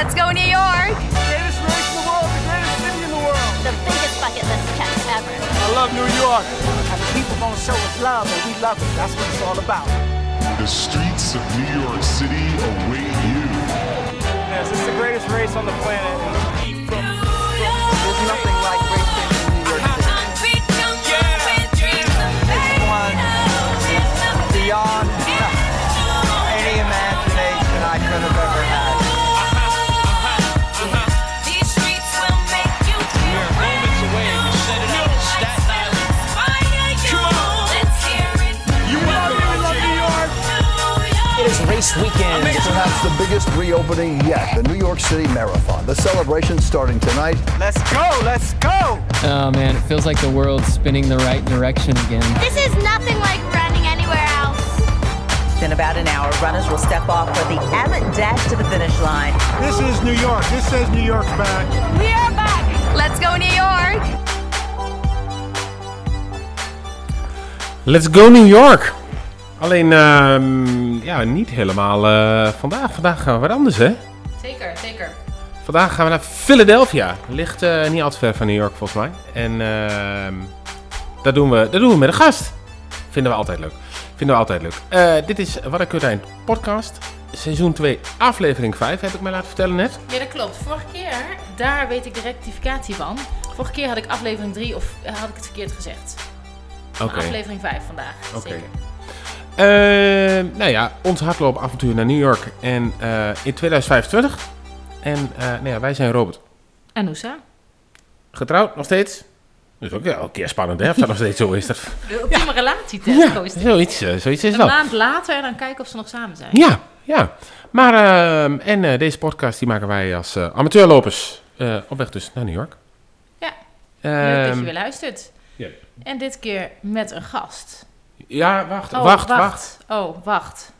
Let's go New York! The Greatest race in the world, the greatest city in the world. The biggest bucket list check ever. I love New York. And the people gonna show us love, and we love it. That's what it's all about. The streets of New York City await you. Yes, it's the greatest race on the planet. There's nothing It is weekend. Perhaps the biggest reopening yet, the New York City Marathon. The celebration starting tonight. Let's go, let's go! Oh man, it feels like the world's spinning the right direction again. This is nothing like running anywhere else. In about an hour, runners will step off for the Abbott Dash to the finish line. This is New York. This says New York's back. We are back! Let's go New York! Let's go New York! Alleen, ehm, ja, niet helemaal eh, vandaag. Vandaag gaan we wat anders, hè? Zeker, zeker. Vandaag gaan we naar Philadelphia. Ligt eh, niet al te ver van New York, volgens mij. En ehm, dat, doen we, dat doen we met een gast. Vinden we altijd leuk. Vinden we altijd leuk. Eh, dit is Wat een Kut podcast. Seizoen 2, aflevering 5, heb ik mij laten vertellen net. Ja, dat klopt. Vorige keer, daar weet ik de rectificatie van. Vorige keer had ik aflevering 3 of had ik het verkeerd gezegd. Oké. Aflevering 5 vandaag. Oké. Zeker. Eh, nou ja, ons hardloopavontuur naar New York en, eh, in 2025. En eh, nou ja, wij zijn Robert. En Noosa? Getrouwd, nog steeds. Dat is ook wel een keer spannend, hè? Of dat nog steeds zo is. Dat... De ultieme relatietest. Ja, Koos. zoiets, eh, zoiets is Een wel. maand later en dan kijken of ze nog samen zijn. Ja, ja. Maar, ehm, en deze podcast die maken wij als amateurlopers op weg dus naar New York. Ja. Leuk dat Ehm, je weer luistert. ja. En dit keer met een gast. Ja, wacht, Oh, wacht, wacht. Oh, wacht.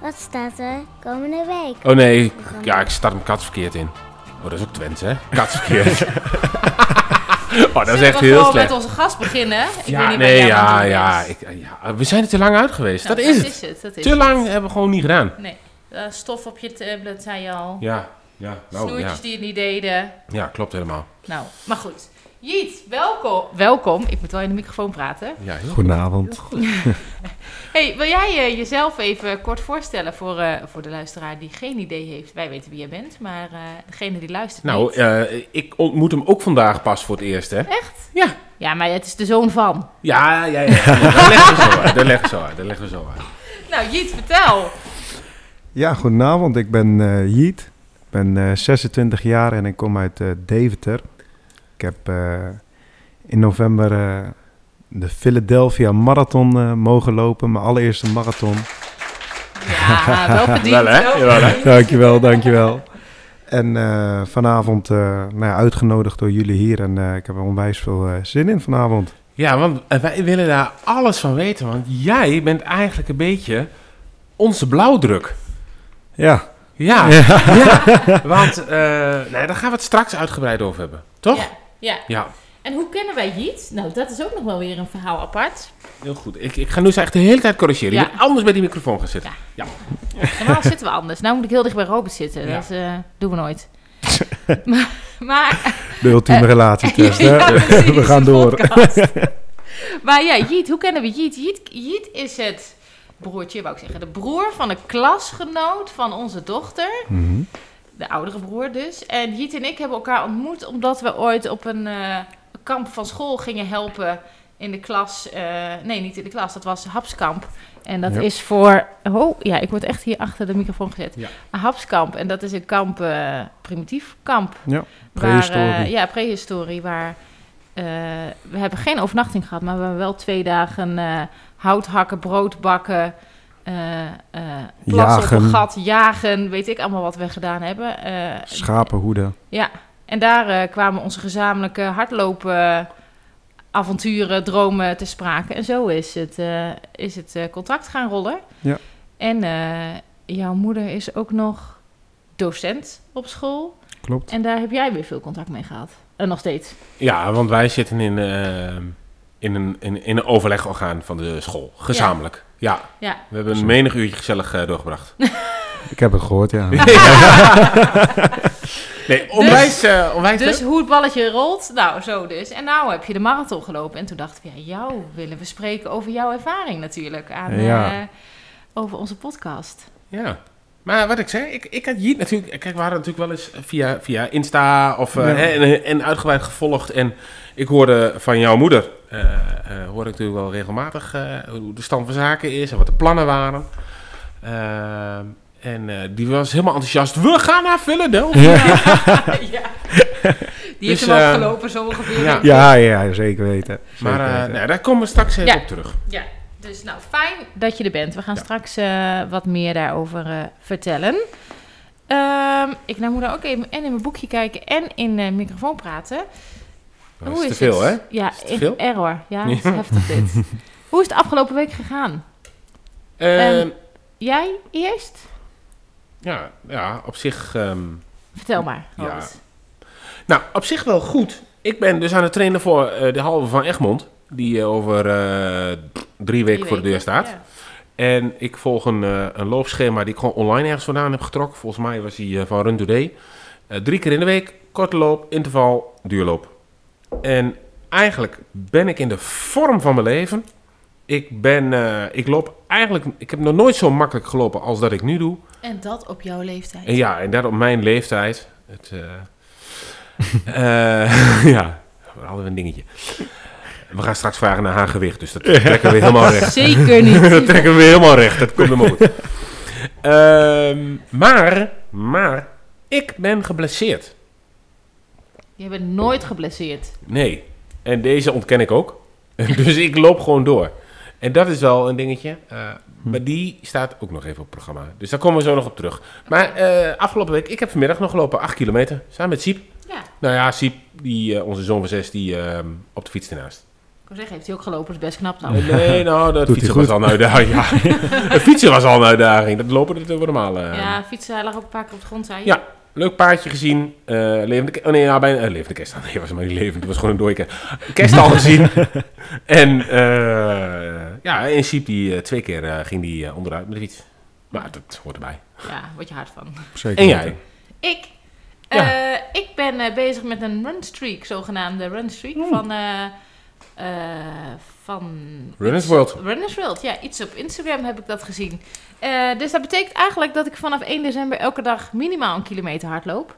Wat staat er komende week? Oh nee, ja, ik start hem katsverkeerd in. Oh, dat is ook Twents, hè? Katsverkeerd. oh, dat is echt we heel gewoon slecht. met onze gast beginnen? Ik weet Ja, niet nee, ja, ja, ik, ja. We zijn er te lang uit geweest. Nou, dat is het. is het. Dat is te het. lang hebben we gewoon niet gedaan. Nee. Eh, stof op je tablet, zei je al. Ja, ja, nou ja. Snoertjes die het niet deden. Ja, klopt helemaal. Nou, maar goed. Jiet, welkom. Welkom. Ik moet wel in de microfoon praten. Ja, heel Goedenavond. Hey, wil jij eh, jezelf even kort voorstellen voor, eh, voor de luisteraar die geen idee heeft? Wij weten wie jij bent, maar eh, degene die luistert Nou, niet. eh, ik ontmoet hem ook vandaag pas voor het eerst, hè? Echt? Ja. Ja, maar het is de zoon van. Ja, ja, ja. Dat leggen we zo uit. Dat leggen we zo uit. Dat leggen we zo uit. Nou, Jiet, vertel. Ja, goedenavond. Ik ben eh Jiet. Ik ben eh, 26 jaar en ik kom uit eh, Deventer. Ik heb eh, in november eh, de Philadelphia Marathon eh, mogen lopen. Mijn allereerste marathon. Ja, wel verdiend. Wel, hè? wel hè? Dankjewel, dankjewel. En eh, vanavond eh, nou ja, uitgenodigd door jullie hier. En eh, ik heb er onwijs veel zin in vanavond. Ja, want wij willen daar alles van weten. Want jij bent eigenlijk een beetje onze blauwdruk. Ja, Ja, ja. want eh, nee, daar gaan we het straks uitgebreid over hebben. Toch? Ja, ja. Ja, En hoe kennen wij Jiet? Nou, dat is ook nog wel weer een verhaal apart. heel goed. Ik, ik ga nu echt de hele tijd corrigeren. Ja. Je moet anders bij die microfoon gaan zitten. Ja. Normaal zitten we anders. Nou moet ik heel dicht bij Robert zitten. Ja. Dat eh, doen we nooit. maar, maar de ultieme relatietest. hè? Ja, precies, We gaan door. maar ja, Jiet, hoe kennen we Jiet? Jiet? Jiet is het broertje, wou ik zeggen. De broer van een klasgenoot van onze dochter. Mhm. De oudere broer dus. En Jiet en ik hebben elkaar ontmoet omdat we ooit op een eh, kamp van school gingen helpen in de klas. eh, nee, niet in de klas, dat was Hapskamp. En dat Ja. is voor... Oh, ja, ik word echt hier achter de microfoon gezet. Ja. Een Hapskamp. En dat is een kamp, eh, primitief kamp. Ja, Waar, prehistorie. eh, ja, prehistorie. Waar we hebben geen overnachting gehad, maar we hebben wel twee dagen hout hakken, brood bakken, eh eh plassen op Jagen. een gat, jagen, weet ik allemaal wat we gedaan hebben. Eh, Schapenhoeden. ja, en daar eh, kwamen onze gezamenlijke hardlopen avonturen, dromen te sprake. En zo is het, eh, is het eh, contract gaan rollen. Ja. En eh, jouw moeder is ook nog docent op school. Klopt. En daar heb jij weer veel contact mee gehad. En nog steeds. Ja, want wij zitten in, in, een, in, in een overlegorgaan van de school. Gezamenlijk. Ja. Ja. We hebben een menig uurtje gezellig eh, doorgebracht. Ik heb het gehoord, ja. nee, onwijs, eh, onwijs Dus hoe het balletje rolt, nou zo dus. En nou heb je de marathon gelopen. En toen dachten we, ja, jou willen we spreken over jouw ervaring natuurlijk. Aan, Ja. eh, over onze podcast. Ja. Maar wat ik zei, ik, ik had Jiet natuurlijk... Kijk, we hadden natuurlijk wel eens via, via Insta of, Ja. hè, en, en uitgebreid gevolgd. En ik hoorde van jouw moeder, eh eh, hoorde ik natuurlijk wel regelmatig eh, hoe de stand van zaken is en wat de plannen waren. Ehm, en eh, die was helemaal enthousiast. We gaan naar Philadelphia. ja. Die heeft Dus, hem eh, opgelopen zo ongeveer. ja. Ja, ja, zeker weten. Zeker Maar eh, weten. nou, daar komen we straks even Ja. op terug. Ja, dus nou fijn dat je er bent. We gaan straks eh, wat meer daarover eh, vertellen. Ehm, ik nou moet daar ook even en in mijn boekje kijken en in de microfoon praten. Dat is te veel, hè? Ja, veel? error. Ja, is heftig dit. Hoe is het afgelopen week gegaan? Ehm, Ehm, Jij eerst? ja, ja, op zich... ehm, Vertel maar. Ja. Nou, op zich wel goed. Ik ben dus aan het trainen voor eh, de halve van Egmond. Die eh, over eh, drie weken voor de deur staat. Ja. En ik volg een, een loopschema die ik gewoon online ergens vandaan heb getrokken. Volgens mij was die van Run Today. Drie keer in de week, korte loop, interval, duurloop. En eigenlijk ben ik in de vorm van mijn leven. Ik ben, eh, ik loop eigenlijk, ik heb nog nooit zo makkelijk gelopen als dat ik nu doe. En dat op jouw leeftijd. En ja, en dat op mijn leeftijd. Het, eh, eh, ja, we hadden we een dingetje. We gaan straks vragen naar haar gewicht, dus dat trekken we helemaal recht. Zeker niet. dat trekken we helemaal recht, dat komt helemaal goed. Ehm, maar, maar, ik ben geblesseerd. Je bent nooit geblesseerd. Nee, en deze ontken ik ook. dus ik loop gewoon door. En dat is wel een dingetje. eh, Maar die staat ook nog even op het programma. Dus daar komen we zo nog op terug. Maar eh, afgelopen week, ik heb vanmiddag nog gelopen 8 kilometer. Samen met Siep. Ja. Nou ja, Siep, die, eh, onze zoon van 6, die ehm, op de fiets ernaast. Ik wil zeggen, heeft hij ook gelopen, dat is best knap nou. Nee, nou, dat fietsen was al een uitdaging. Ja. het fietsen was al een uitdaging. Dat lopen, dat wordt normaal. eh. Ja, fietsen, hij lag ook een paar keer op de grond, zei je. Ja, leuk paardje gezien. eh levende, oh nee, ja, bijna, eh, levende kerst. Nee, was maar niet levend. Het was gewoon een. Kerst al gezien. en eh, ja, in Siep die eh, twee keer eh, ging die onderuit met de fiets. Maar dat hoort erbij. Ja, word je hard van. Zeker En jij? Ik, Ja. eh, ik ben eh, bezig met een runstreak, zogenaamde runstreak van... eh van Runners World. Runners World, ja. Iets op Instagram heb ik dat gezien. Eh, dus dat betekent eigenlijk dat ik vanaf 1 december elke dag minimaal een kilometer hardloop.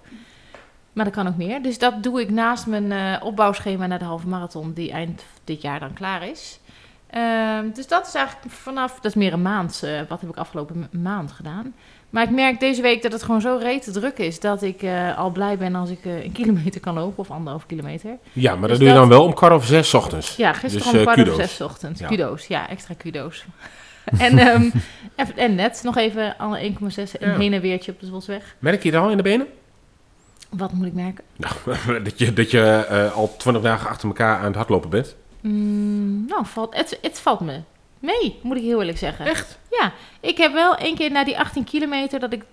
Maar dat kan ook meer. Dus dat doe ik naast mijn eh, opbouwschema naar de halve marathon, die eind dit jaar dan klaar is. Ehm, dus dat is eigenlijk vanaf, dat is meer een maand. wat heb ik afgelopen ma- maand gedaan? Maar ik merk deze week dat het gewoon zo rete druk is dat ik eh, al blij ben als ik eh, een kilometer kan lopen of anderhalf kilometer. Ja, maar dat Dus doe je dat- dan wel om kwart over zes 's ochtends. Ja, gisteren Dus, om eh, kwart over zes 's ochtends. Ja. Kudo's, ja, extra kudo's. en, ehm, en, en net nog even alle 1,6 een Ja. heen en weertje op de Zwolsweg. Merk je het al in de benen? Wat moet ik merken? Nou, dat je, dat je al twintig dagen achter elkaar aan het hardlopen bent. Mm, nou, valt, het, het valt me mee, moet ik heel eerlijk zeggen. Echt? Ja, ik heb wel één keer na die 18 kilometer, dat ik,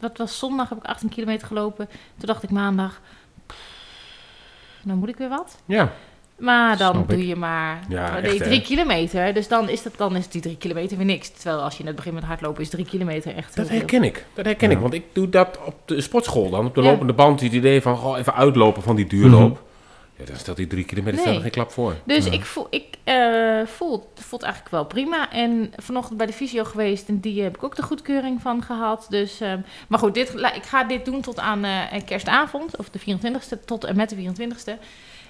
dat was zondag, heb ik 18 kilometer gelopen. Toen dacht ik maandag, pff, nou moet ik weer wat. Ja. Maar dan Snap doe ik. je maar Ja, nee, echt, hè? drie kilometer. Dus dan is, dat, dan is die drie kilometer weer niks. Terwijl als je in het begin met hardlopen is drie kilometer echt Dat heel herken ik. Dat herken Ja. ik. Want ik doe dat op de sportschool dan. Op de Ja. lopende band. Het idee van goh, even uitlopen van die duurloop. Ja, dan stelt die drie kilometer Nee. stelt geen klap voor. Dus ik, voel, ik eh, voel, het voelt eigenlijk wel prima. En vanochtend bij de fysio geweest en die heb ik ook de goedkeuring van gehad. Dus, ehm, maar goed, dit, ik ga dit doen tot aan eh, kerstavond, of de 24ste, tot en met de 24ste.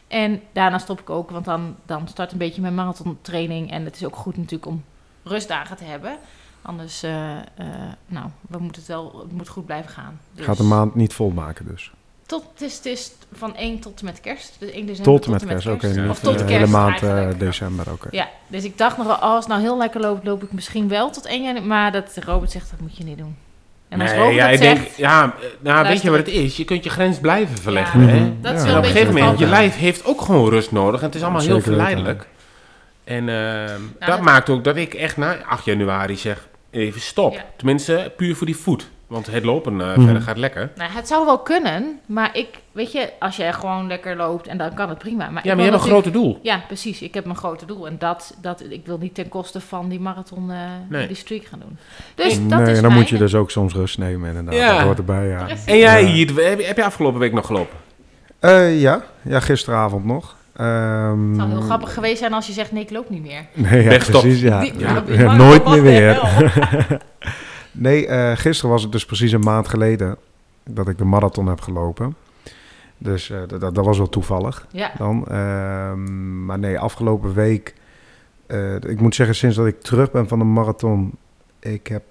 En daarna stop ik ook, want dan, dan start een beetje mijn marathontraining. En het is ook goed natuurlijk om rustdagen te hebben. Anders, eh, eh, nou, we moeten het wel, het moet goed blijven gaan. Dus Gaat de maand niet volmaken dus. Tot, het, is, het is van 1 tot en met kerst. Dus 1 december Tot met kerst, oké. Of tot de hele maand eh, december, oké. Ja, dus ik dacht nog wel, oh, als het nou heel lekker loopt, loop ik misschien wel tot 1 januari. Maar dat Robert zegt, dat moet je niet doen. En als Nee, Robert ja, dat ik zegt, denk, ja, eh, nou, weet je wat het is? Je kunt je grens blijven verleggen. Ja, hè? Mhm. dat is wel En op een beetje gegeven moment, je lijf heeft ook gewoon rust nodig. En het is allemaal heel verleidelijk. En ehm, dat, dat- maakt ook dat ik echt na 8 januari zeg, even stop. Ja. Tenminste, puur voor die voet. Want het lopen eh, Mhm. verder gaat lekker. Nou, het zou wel kunnen, maar ik, weet je, als jij gewoon lekker loopt en dan kan het prima. Maar Ja, maar je hebt een grote doel. Ja, precies. Ik heb mijn grote doel en dat, dat, ik wil niet ten koste van die marathon, eh, Nee. die streak gaan doen. Dus dat nee, is dan fijn. moet je dus ook soms rust nemen inderdaad. Ja. Dat hoort erbij, ja. En jij, Ja. Jiet, heb, je, heb je afgelopen week nog gelopen? Eh, ja. ja, gisteravond nog. Ehm, Het zou heel grappig geweest zijn als je zegt, nee, ik loop niet meer. Nee, ja, precies, ja. Die- Ja, die ja, man nooit meer weer. Nee, eh, gisteren was het dus precies een maand geleden dat ik de marathon heb gelopen. Dus eh, dat, was wel toevallig Ja. dan. Ehm, maar nee, afgelopen week... eh, ik moet zeggen, sinds dat ik terug ben van de marathon... Ik heb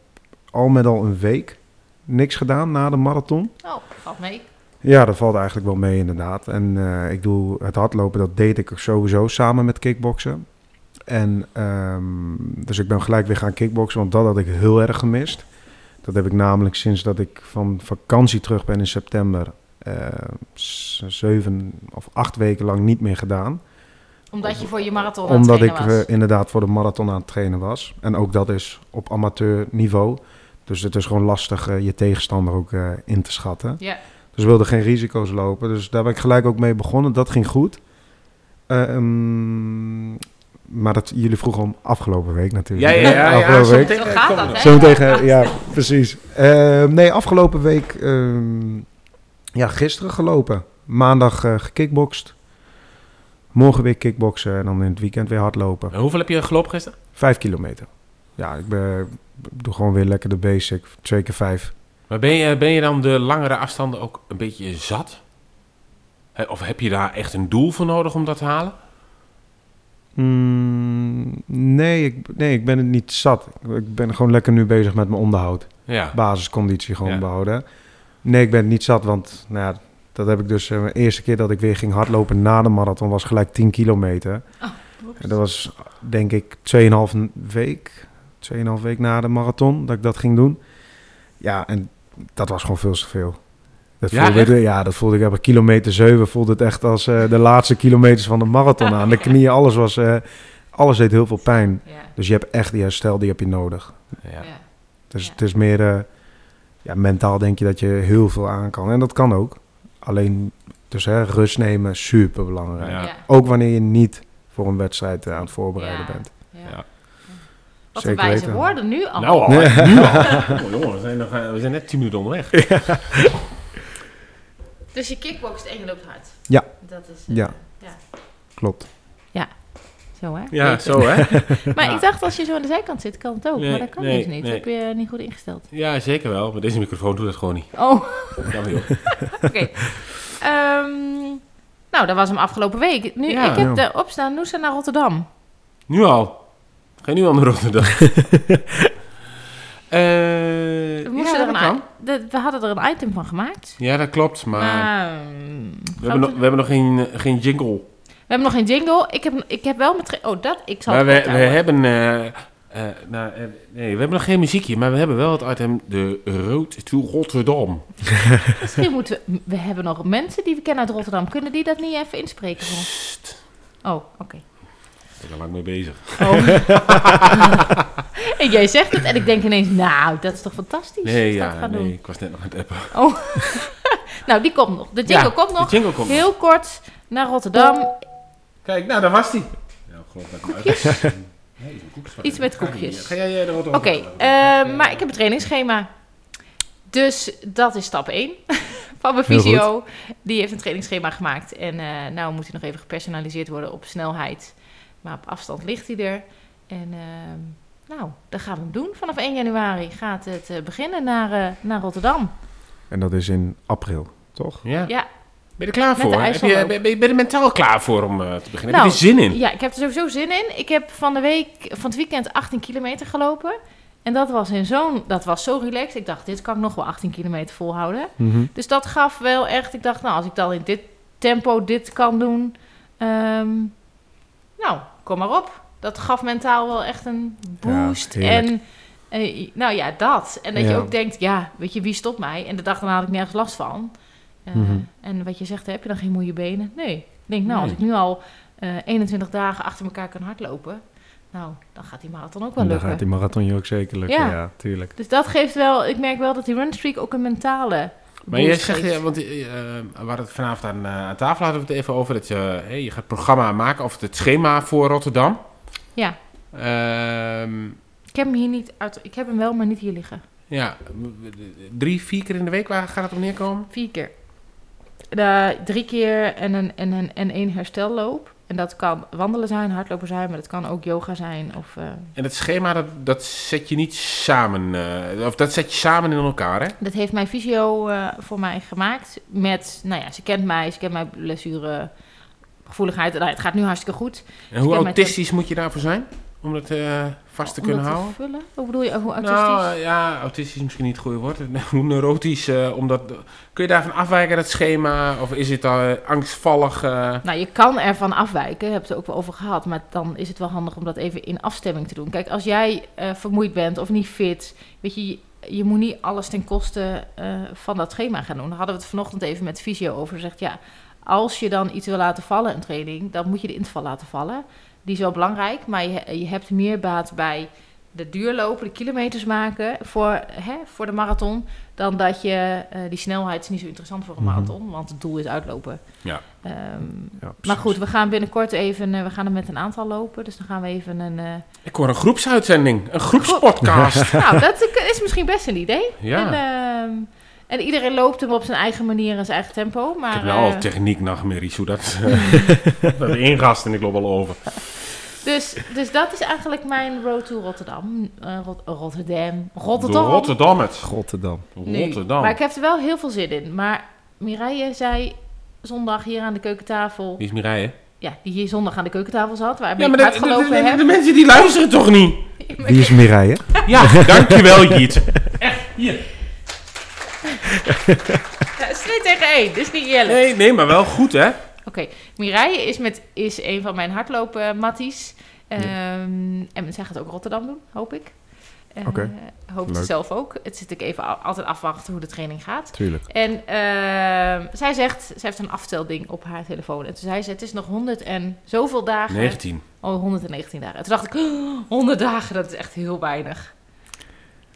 al met al een week niks gedaan na de marathon. Oh, valt mee. Ja, dat valt eigenlijk wel mee inderdaad. En ik doe het hardlopen, dat deed ik sowieso samen met kickboksen. En ehm, dus ik ben gelijk weer gaan kickboksen, want dat had ik heel erg gemist. Dat heb ik namelijk sinds dat ik van vakantie terug ben in september eh, zeven of acht weken lang niet meer gedaan. Omdat je voor je marathon aan het Omdat ik was. eh, inderdaad voor de marathon aan het trainen was. En ook dat is op amateur niveau. Dus het is gewoon lastig eh, je tegenstander ook in te schatten. Ja. Dus we wilden geen risico's lopen. Dus daar ben ik gelijk ook mee begonnen. Dat ging goed. Eh, ehm, maar dat, jullie vroegen om afgelopen week natuurlijk. Ja, ja, ja, ja, eh, gaat dat, hè? Zometeen, ja, precies. Ehm, nee, afgelopen week, ehm, ja, gisteren gelopen. Maandag eh gekickbokst. Morgen weer kickboksen en dan in het weekend weer hardlopen. En hoeveel heb je gelopen gisteren? Vijf kilometer. Ja, ik ben, doe gewoon weer lekker de basic. Twee keer vijf. Maar ben je, ben je dan de langere afstanden ook een beetje zat? Hè, Of heb je daar echt een doel voor nodig om dat te halen? Mm, nee, ik, nee, ik ben het niet zat. Ik ben gewoon lekker nu bezig met mijn onderhoud. Ja. Basisconditie gewoon Ja. behouden. Nee, ik ben het niet zat, want nou ja, dat heb ik dus... eh, de eerste keer dat ik weer ging hardlopen na de marathon was gelijk 10 kilometer. En dat was denk ik 2,5 week, 2,5 week na de marathon dat ik dat ging doen. Ja, en dat was gewoon veel te veel. Dat Ja, voelde, ja, dat voelde ik op kilometer 7 voelde het echt als eh, de laatste kilometers van de marathon aan. De knieën, alles was, eh, alles deed heel veel pijn. Ja. Dus je hebt echt die herstel, die heb je nodig. Ja. Ja. Dus Ja. het is meer, eh, ja, mentaal denk je dat je heel veel aan kan. En dat kan ook. Alleen, dus hè, rust nemen, super belangrijk. Ja. Ja. Ook wanneer je niet voor een wedstrijd aan het voorbereiden Ja. bent. Wat een Zeker wijze weten. woorden nu al. Nou al, hè? nu al. Oh, jongen, we zijn, nog, we zijn net 10 minuten onderweg. Dus je kickbokst en je loopt hard. Ja. Dat is... eh, Ja. ja. Klopt. Zo hè? Ja, Beter. zo hè? Maar Ja. ik dacht als je zo aan de zijkant zit, kan het ook. Nee, maar dat kan nee, dus niet. nee. heb je niet goed ingesteld. Ja, zeker wel. Maar deze microfoon doet het gewoon niet. Oh, Jammer joh. oké. Ehm, nou, dat was hem afgelopen week. Nu, Ja. ik heb Ja. de opstaan Noosa naar Rotterdam. Nu al. Ga je nu al naar Rotterdam? Eh, We, moesten ja, er dat we hadden er een item van gemaakt. Ja, dat klopt. Maar Maar, mm, we, hebben nog, we hebben nog geen, eh, geen jingle. we hebben nog geen jingle. Ik heb, ik heb wel met... Oh, dat... Ik zal Maar het we, we hebben... eh, eh, nou, nee, we hebben nog geen muziekje. Maar we hebben wel het item De Road to Rotterdam. Misschien moeten we... We hebben nog mensen die we kennen uit Rotterdam. Kunnen die dat niet even inspreken voor ons? Oh, oké. Ik ben er lang mee bezig. Oh. en jij zegt het en ik denk ineens, nou, dat is toch fantastisch? Nee, ja, nee. doen. Ik was net nog aan het appen. Oh. nou, die komt nog. De jingle Ja, komt nog. De jingle komt nog. Heel kort naar Rotterdam. Kijk, nou, daar was die. Ja, geloof dat Nee, koekjes van- Iets met koekjes. Ga jij de Rotterdam? Oké, eh, maar ik heb een trainingsschema. Dus dat is stap 1 van mijn visio. Die heeft een trainingsschema gemaakt. En eh nou moet hij nog even gepersonaliseerd worden op snelheid. Maar op afstand ligt hij er. En ehm, nou, dat gaan we hem doen. Vanaf 1 januari gaat het eh, beginnen naar, eh, naar Rotterdam. En dat is in april, toch? Ja. Ja, Ben je er klaar voor? Heb je, ben, je ben je er mentaal klaar voor om eh, te beginnen? Nou, heb je er zin in? Ja, ik heb er sowieso zin in. Ik heb van de week, van het weekend 18 kilometer gelopen. En dat was in zo'n, dat was zo relaxed. Ik dacht, dit kan ik nog wel 18 kilometer volhouden. Mhm. Dus dat gaf wel echt, ik dacht, nou, als ik dan in dit tempo dit kan doen, ehm, nou, kom maar op. Dat gaf mentaal wel echt een boost. en eh, nou ja, dat. En dat je ook denkt, ja, weet je, wie stopt mij? En de dag daarna had ik nergens last van. Eh, Mhm. En wat je zegt, heb je dan geen moeie benen? Nee. Ik denk, nou, als ik nu al eh, 21 dagen achter elkaar kan hardlopen, Nou, dan gaat die marathon ook wel Dan lukken. gaat die marathon je ook zeker lukken, Ja. ja, tuurlijk. Dus dat geeft wel, ik merk wel dat die runstreak ook een mentale. Maar je boost zegt, ja, want eh, eh, we hadden het vanavond aan, eh, aan tafel hadden we het even over dat je, hey, je gaat programma maken of het schema voor Rotterdam. Ja, Ehm, ik heb hem hier niet uit. Ik heb hem wel, maar niet hier liggen. ja, drie, vier keer in de week, waar gaat het op neerkomen? Vier keer. De, drie keer en een, en, een, en één herstelloop. En dat kan wandelen zijn, hardlopen zijn, maar dat kan ook yoga zijn. Of, eh, En het schema, dat, dat zet je niet samen, eh, of dat zet je samen in elkaar, hè? dat heeft mijn fysio eh, voor mij gemaakt. Met, nou ja, ze kent mij, ze kent mijn blessure, gevoeligheid. Nou, het gaat nu hartstikke goed. En hoe autistisch moet je daarvoor zijn? Om dat eh, vast te Om kunnen dat houden? vullen? Hoe bedoel je, hoe autistisch? Nou, ja, autistisch is misschien niet het goede woord. Hoe neurotisch, eh, omdat... Kun je daarvan afwijken, dat schema? Of is het al angstvallig? eh? Nou, je kan ervan afwijken, daar hebben we het ook wel over gehad. Maar dan is het wel handig om dat even in afstemming te doen. Kijk, als jij vermoeid bent of niet fit, weet je, je, je moet niet alles ten koste van dat schema gaan doen. Daar hadden we het vanochtend even met fysio over. Zegt ja, als je dan iets wil laten vallen in training, dan moet je de interval laten vallen. Die is wel belangrijk, maar je, je hebt meer baat bij de duurlopen, de kilometers maken voor, hè, voor de marathon, dan dat je eh, die snelheid is niet zo interessant voor een Mhm. marathon, want het doel is uitlopen. Ja. Ehm, Ja, maar goed, we gaan binnenkort even, eh, we gaan er met een aantal lopen, dus dan gaan we even een... eh, Ik hoor een groepsuitzending, een groepspodcast. nou, dat is misschien best een idee. Ja. En, ehm, en iedereen loopt hem op zijn eigen manier en zijn eigen tempo, maar... ik heb wel eh, al techniek nachtmerries, hoe dat... eh, dat ingast en ik loop al over. dus, dus dat is eigenlijk mijn road to Rotterdam. Eh, Rot- Rotterdam. Rotterdam. Rotterdam het. Rotterdam. Nu. Rotterdam. Maar ik heb er wel heel veel zin in. Maar Mireille zei zondag hier aan de keukentafel... Wie is Mireille? Ja, die hier zondag aan de keukentafel zat, waar Ja, ik maar de, de, gelopen de- de- heb. de mensen die luisteren toch niet? Wie is Mireille? Ja, dankjewel Jiet. Echt, hier. Ja, het is 2 tegen 1, dus niet eerlijk. Nee, nee, maar wel goed hè? Oké, Mireille is, met, is een van mijn hardlopen matties. Ehm, En zij gaat ook Rotterdam doen, hoop ik. Eh, Oké, Hoopt leuk. ze zelf ook. Het zit ik even al- altijd afwachten hoe de training gaat. Tuurlijk. En ehm, zij zegt, zij heeft een aftelding op haar telefoon. En toen zei ze, het is nog 100 en zoveel dagen. 19. Oh, 119 dagen. En toen dacht ik, oh, 100 dagen, dat is echt heel weinig.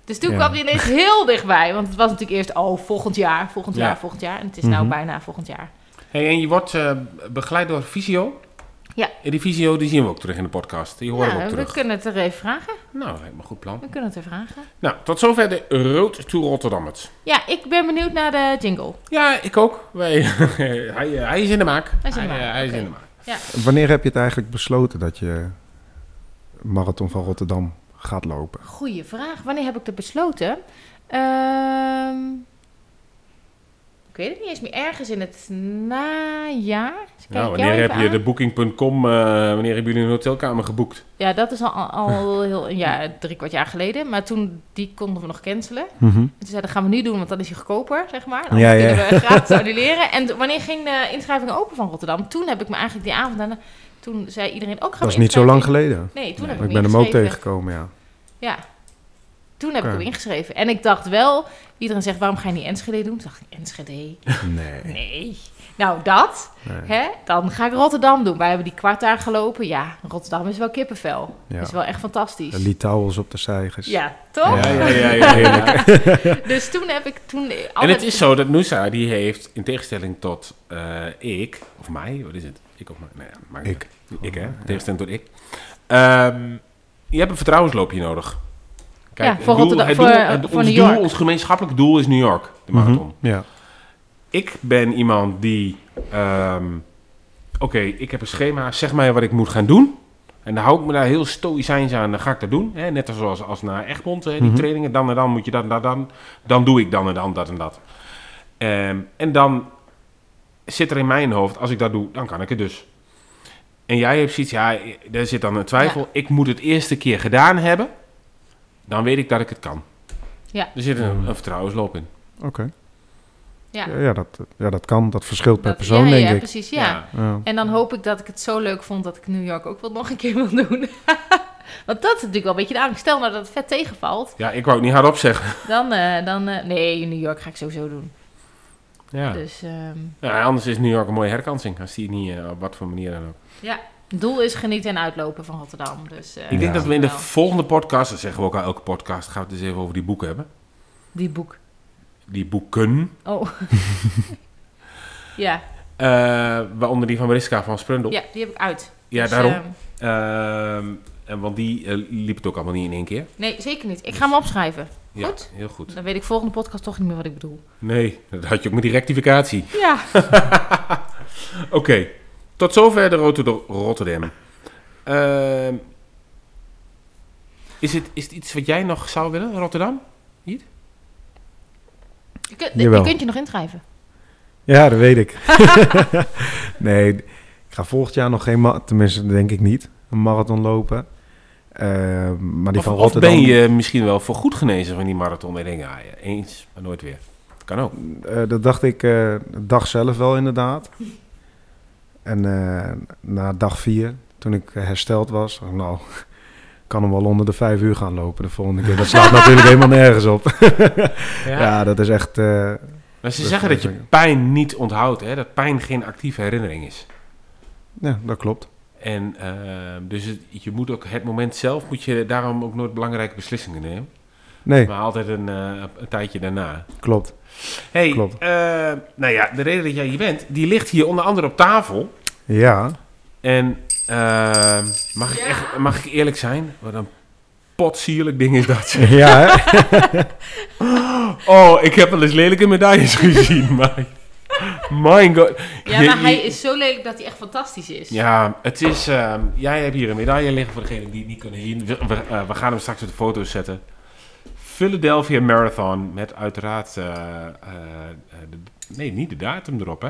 Dus toen Ja. kwam die ineens heel dichtbij. Want het was natuurlijk eerst, oh, volgend jaar, volgend Ja. jaar, volgend jaar. En het is nou Mhm. bijna volgend jaar. Hey, en je wordt eh, begeleid door Visio. Ja. En die Visio die zien we ook terug in de podcast. Die horen we ook Nou, we terug. kunnen het er even vragen. Nou, een goed plan. We kunnen het er vragen. Nou, tot zover de Road to Rotterdammers. Ja, ik ben benieuwd naar de jingle. Ja, ik ook. Wij, hij, hij is in de maak. Hij is in de maak, eh, hij is in de maak. Ja. Wanneer heb je het eigenlijk besloten dat je Marathon van Rotterdam gaat lopen? Goeie vraag. Wanneer heb ik dat besloten? Ehm, ik weet het niet eens meer. Ergens in het najaar. Dus wanneer heb je aan. de Booking.com, eh, wanneer hebben jullie een hotelkamer geboekt? Ja, dat is al, al heel jaar, drie kwart jaar geleden. Maar toen, die konden we nog cancelen. Mhm. En toen zeiden, dat gaan we nu doen, want dan is hij goedkoper, zeg maar. Dan Ja, ja. kunnen we gratis annuleren. En wanneer ging de inschrijving open van Rotterdam? Toen heb ik me eigenlijk die avond... daarna- toen zei iedereen ook... Dat we is niet zo lang geleden. Nee, toen heb ik Ik ben hem ook tegengekomen, ja. Ja. Toen heb ik hem ingeschreven. En ik dacht wel... Iedereen zegt, waarom ga je niet Enschede doen? Toen dacht ik, Enschede? Nee. Nee. Nou, dat. Nee. Hè? Dan ga ik Rotterdam doen. Wij hebben die kwart daar gelopen. Ja, Rotterdam is wel kippenvel. Ja. Is wel echt fantastisch. De Litouwers op de zeigers. Ja, toch? Ja, ja, ja, ja, heerlijk. Dus toen heb ik toen... En het is zo dat Noosa, die heeft, in tegenstelling tot eh, ik, of mij, wat is het? Ik of mij? Nee, niet Ik. Ik, hè? In tegenstelling tot ik. Ehm, je hebt een vertrouwensloopje nodig. Ja, het voor doel- Rotterdam- het voor- doel- het- voor ons New doel, York. Ons gemeenschappelijk doel is New York, de Mhm. marathon. Ja. Ik ben iemand die, ehm, oké, ik heb een schema, zeg mij wat ik moet gaan doen. En dan hou ik me daar heel stoïcijns aan, dan ga ik dat doen. Hè? Net zoals als naar Egmond, hè, die Mhm. trainingen, dan en dan moet je dat en dat dan. Dan doe ik dan en dan dat en dat. Ehm, en dan zit er in mijn hoofd, als ik dat doe, dan kan ik het dus. En jij hebt zoiets, ja, er zit dan een twijfel. Ik moet het eerste keer gedaan hebben, dan weet ik dat ik het kan. Ja. Er zit een, een vertrouwensloop in. Oké. Ja. Ja, ja, dat, ja, dat kan. Dat verschilt per Dat- persoon, ja, denk ja, ik. precies, ja. Ja. En dan hoop ik dat ik het zo leuk vond dat ik New York ook wel nog een keer wil doen. Want dat is natuurlijk wel een beetje de angst. Stel nou dat het vet tegenvalt, Ja, ik wou het niet hardop zeggen. dan... eh, dan eh, nee, New York ga ik sowieso doen. Ja. Dus ehm, Ja, anders is New York een mooie herkansing. Als die niet eh, op wat voor manier dan ook. Ja. Het doel is genieten en uitlopen van Rotterdam. Dus, eh, Ik denk dat we in de volgende podcast, dat zeggen we ook aan elke podcast, gaan we het eens even over die boeken hebben. Die boek. Die boeken. Oh. ja. eh, waaronder die van Mariska van Sprundel. ja, die heb ik uit. Ja, Dus, daarom. en want die eh, liep het ook allemaal niet in één keer. nee, zeker niet. Ik ga hem opschrijven. Ja, Goed? heel goed. Dan weet ik volgende podcast toch niet meer wat ik bedoel. Nee, dat had je ook met die rectificatie. Ja. Oké, tot zover de Rotter- Rotterdam. Ehm, is, het, is het iets wat jij nog zou willen, Rotterdam? Je, kunt- je kunt je nog inschrijven. Ja, dat weet ik. nee, ik ga volgend jaar nog geen, ma- tenminste denk ik niet, een marathon lopen. Eh, maar die Of, van of Rotterdam... ben je misschien wel voor goed genezen van die marathon? Denk je, ja, eens, maar nooit weer. Kan ook. Eh, dat dacht ik eh, de dag zelf wel inderdaad. En eh, na dag vier, toen ik hersteld was, nou, kan hem wel onder de vijf uur gaan lopen de volgende keer. Dat slaat natuurlijk helemaal nergens op. ja. dat is echt... eh, Maar ze dat- zeggen dat je pijn niet onthoudt, hè? dat pijn geen actieve herinnering is. Ja, dat klopt. En eh, dus het- je moet ook het moment zelf, moet je daarom ook nooit belangrijke beslissingen nemen. Nee. Maar altijd een, eh, een tijdje daarna. Klopt. Hey, Klopt. eh, nou ja, de reden dat jij hier bent, die ligt hier onder andere op tafel. Ja. En eh, mag, ik echt, mag ik eerlijk zijn? Wat een potsierlijk ding is dat. Ja, oh, ik heb wel eens lelijke medailles gezien, maar... My god. Ja, maar hij is zo lelijk dat hij echt fantastisch is. Ja, het is... ehm, jij hebt hier een medaille liggen voor degenen die het niet kunnen zien. We, we, eh, we gaan hem straks op de foto's zetten. Philadelphia Marathon met uiteraard... eh, de- nee, niet de datum erop, hè?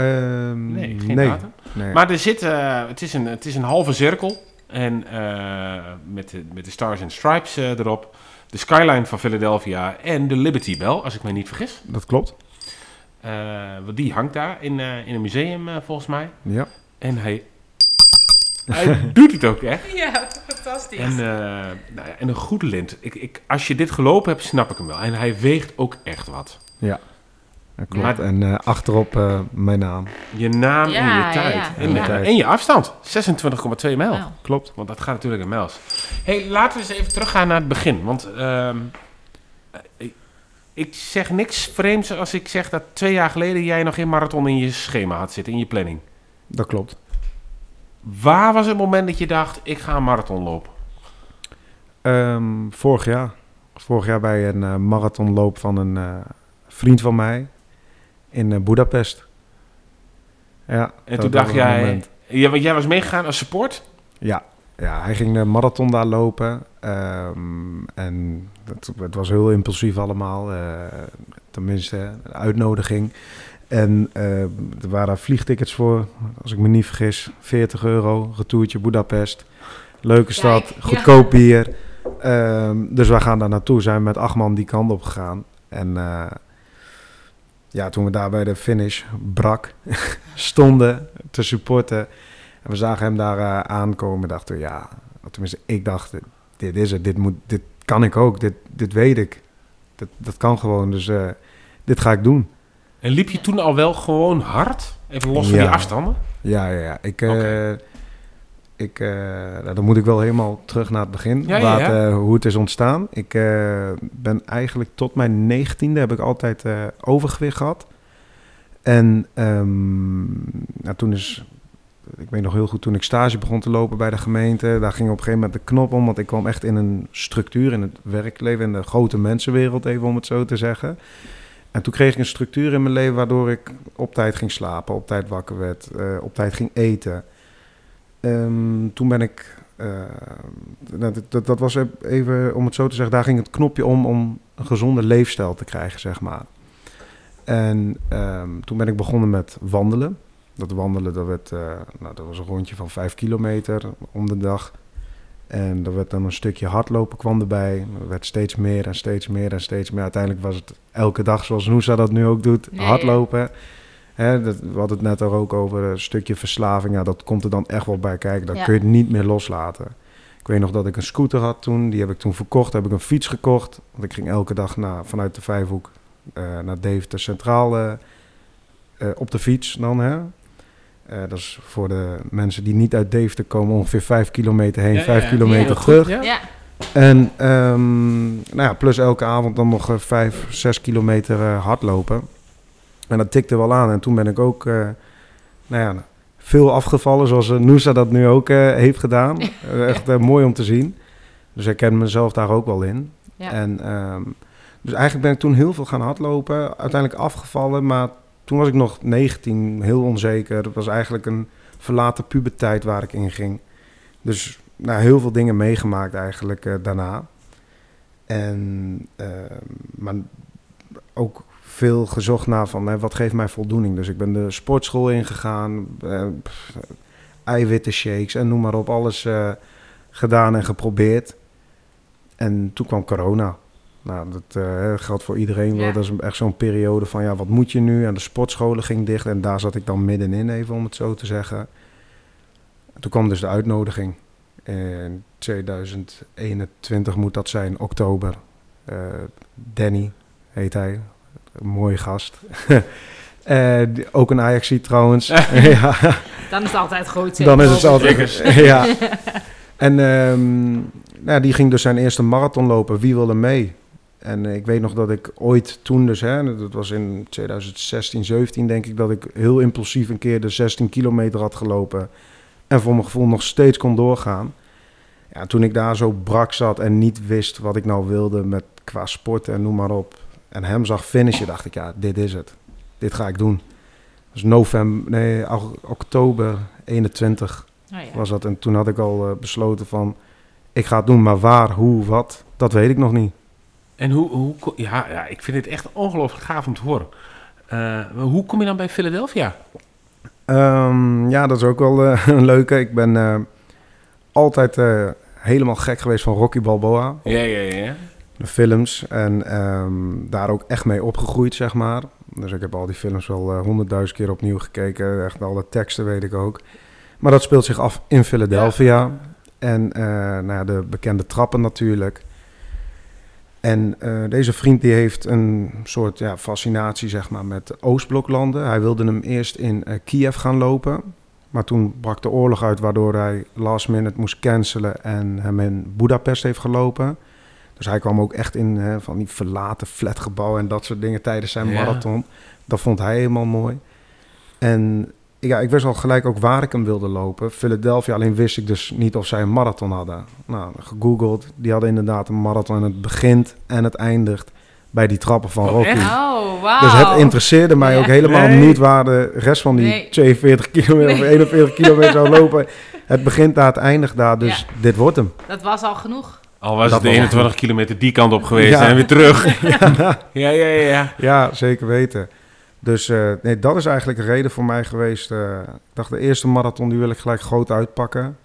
Ehm, Nee, geen nee. datum. Nee. Maar er zit, eh, het, is een, het is een halve cirkel. En eh, met, de, met de Stars and Stripes eh, erop. De skyline van Philadelphia en de Liberty Bell, als ik mij niet vergis. Dat klopt. Eh, want die hangt daar in, eh, in een museum, eh, volgens mij. Ja. En hij, hij doet het ook echt. Ja, fantastisch. En, eh, nou ja, en een goede lint. Ik, ik, als je dit gelopen hebt, snap ik hem wel. En hij weegt ook echt wat. Ja. Klopt. Maar- En eh, achterop eh, mijn naam. Je naam en je tijd. ja, en, ja. en je afstand. 26,2 mijl. Klopt. Want dat gaat natuurlijk in mijls. hey, laten we eens even teruggaan naar het begin. Want ehm, eh, ik, ik zeg niks vreemds als ik zeg dat twee jaar geleden jij nog geen marathon in je schema had zitten, in je planning. Dat klopt. Waar was het moment dat je dacht, ik ga een marathon lopen? Ehm, vorig jaar. Vorig jaar bij een marathonloop van een eh, vriend van mij in eh Budapest. Ja, En toen dacht jij, want jij was meegegaan als support? Ja, ja, hij ging de marathon daar lopen. ehm, en het, het was heel impulsief allemaal. eh, tenminste, een uitnodiging. En eh, er waren vliegtickets voor, als ik me niet vergis, 40 euro. Retourtje Budapest. Leuke stad, Kijk, goedkoop bier. Ehm, dus wij gaan daar naartoe. Zijn met acht man die kant op gegaan. En eh, ja, toen we daar bij de finish brak stonden te supporten. En we zagen hem daar eh, aankomen. Dachten we, ja, tenminste, ik dacht, dit is het. Dit, moet, dit kan ik ook. Dit, dit weet ik. Dat, dat kan gewoon. Dus eh, dit ga ik doen. En liep je toen al wel gewoon hard? Even los van Ja. die afstanden? Ja, ja, ja. Ik, eh, Oké. Ik, eh, nou, dan moet ik wel helemaal terug naar het begin. Ja, ja, waar ja. het, eh, hoe het is ontstaan. Ik eh, ben eigenlijk tot mijn negentiende heb ik altijd overgewicht gehad. En ehm, nou, toen is, ik weet nog heel goed, toen ik stage begon te lopen bij de gemeente, daar ging op een gegeven moment de knop om, want ik kwam echt in een structuur in het werkleven, in de grote mensenwereld, even om het zo te zeggen. En toen kreeg ik een structuur in mijn leven waardoor ik op tijd ging slapen, op tijd wakker werd, op tijd ging eten. Ehm, toen ben ik, eh, nou, dat, dat, dat was even, om het zo te zeggen, daar ging het knopje om om een gezonde leefstijl te krijgen, zeg maar. En ehm, toen ben ik begonnen met wandelen. Dat wandelen, dat, werd, eh, nou, dat was een rondje van vijf kilometer om de dag. En er werd dan een stukje hardlopen kwam erbij. Er werd steeds meer en steeds meer en steeds meer. Uiteindelijk was het elke dag zoals Noosa dat nu ook doet, ja. Hè, dat, we hadden het net er ook over een stukje verslaving. Ja, dat komt er dan echt wel bij kijken. Dat Ja. kun je niet meer loslaten. Ik weet nog dat ik een scooter had toen. Die heb ik toen verkocht. Heb ik een fiets gekocht. Want ik ging elke dag naar, vanuit de Vijfhoek eh, naar Deventer Centraal eh, eh, op de fiets dan. Hè? Eh, dat is voor de mensen die niet uit Deventer komen ongeveer 5 kilometer heen, Ja, 5 ja. kilometer terug. ja. Ja. En ehm, nou ja, plus elke avond dan nog 5, 6 kilometer eh, hardlopen. En dat tikte wel aan. En toen ben ik ook eh, nou ja, veel afgevallen, zoals uh, Noosa dat nu ook eh, heeft gedaan. Eh, echt eh, mooi om te zien. Dus ik ken mezelf daar ook wel in. Ja. En, ehm, dus eigenlijk ben ik toen heel veel gaan hardlopen. Uiteindelijk afgevallen, maar toen was ik nog 19, heel onzeker. Het was eigenlijk een verlaten puberteit waar ik in ging. Dus nou, heel veel dingen meegemaakt eigenlijk eh, daarna. En, eh, maar ook veel gezocht naar van hè, wat geeft mij voldoening. Dus ik ben de sportschool ingegaan, eh, pff, eiwitten shakes en noem maar op, alles eh, gedaan en geprobeerd. En toen kwam corona. Nou, dat eh, geldt voor iedereen wel. Ja. Dat is echt zo'n periode van, ja, wat moet je nu? En de sportscholen ging dicht en daar zat ik dan middenin, even om het zo te zeggen. Toen kwam dus de uitnodiging. In 2021 moet dat zijn, oktober. Eh, Danny heet hij. Een mooie gast. Eh, die- ook een Ajaxie trouwens. ja. Dan is het altijd goed. Dan is het altijd. Ja. En ehm, nou, die ging dus zijn eerste marathon lopen. Wie wilde mee? En eh, ik weet nog dat ik ooit toen dus, hè, dat was in 2016, 17 denk ik, dat ik heel impulsief een keer de 16 kilometer had gelopen. En voor mijn gevoel nog steeds kon doorgaan. Ja, toen ik daar zo brak zat en niet wist wat ik nou wilde met qua sporten en noem maar op. En hem zag finishen, dacht ik, ja, dit is het. Dit ga ik doen. Dus november, nee, oktober 21 Oh, ja. was dat. En toen had ik al eh, besloten van, ik ga het doen, maar waar, hoe, wat, dat weet ik nog niet. En hoe, hoe ja, ja, ik vind het echt ongelooflijk gaaf om te horen. Eh, hoe kom je dan bij Philadelphia? Ehm, ja, dat is ook wel eh, een leuke. Ik ben eh, altijd eh, helemaal gek geweest van Rocky Balboa. Ja, ja, ja. De films. En ehm, daar ook echt mee opgegroeid, zeg maar. Dus ik heb al die films wel eh, honderdduizend keer opnieuw gekeken. Echt alle teksten weet ik ook. Maar dat speelt zich af in Philadelphia. En nou ja, de bekende trappen natuurlijk. En eh, deze vriend die heeft een soort ja, fascinatie zeg maar, met de Oostbloklanden. Hij wilde hem eerst in Kiev gaan lopen. Maar toen brak de oorlog uit waardoor hij last minute moest cancelen en hem in Budapest heeft gelopen. Dus hij kwam ook echt in hè, van die verlaten flatgebouwen en dat soort dingen tijdens zijn Ja. marathon. Dat vond hij helemaal mooi. En ja, ik wist al gelijk ook waar ik hem wilde lopen. Philadelphia, alleen wist ik dus niet of zij een marathon hadden. Nou, gegoogeld. Die hadden inderdaad een marathon en het begint en het eindigt bij die trappen van Oh, Rocky. Oh, wauw. Dus het interesseerde mij Ja. ook helemaal Nee. niet waar de rest van die Nee. 42 kilometer of 41 kilometer zou lopen. Het begint daar, het eindigt daar, dus Ja. dit wordt hem. Dat was al genoeg. Al was Dat het de was 21 kilometer die kant op geweest Ja. en weer terug. ja, ja, ja. ja. Ja, zeker weten. Dus eh, nee, dat is eigenlijk een reden voor mij geweest. eh, ik dacht, de eerste marathon die wil ik gelijk groot uitpakken.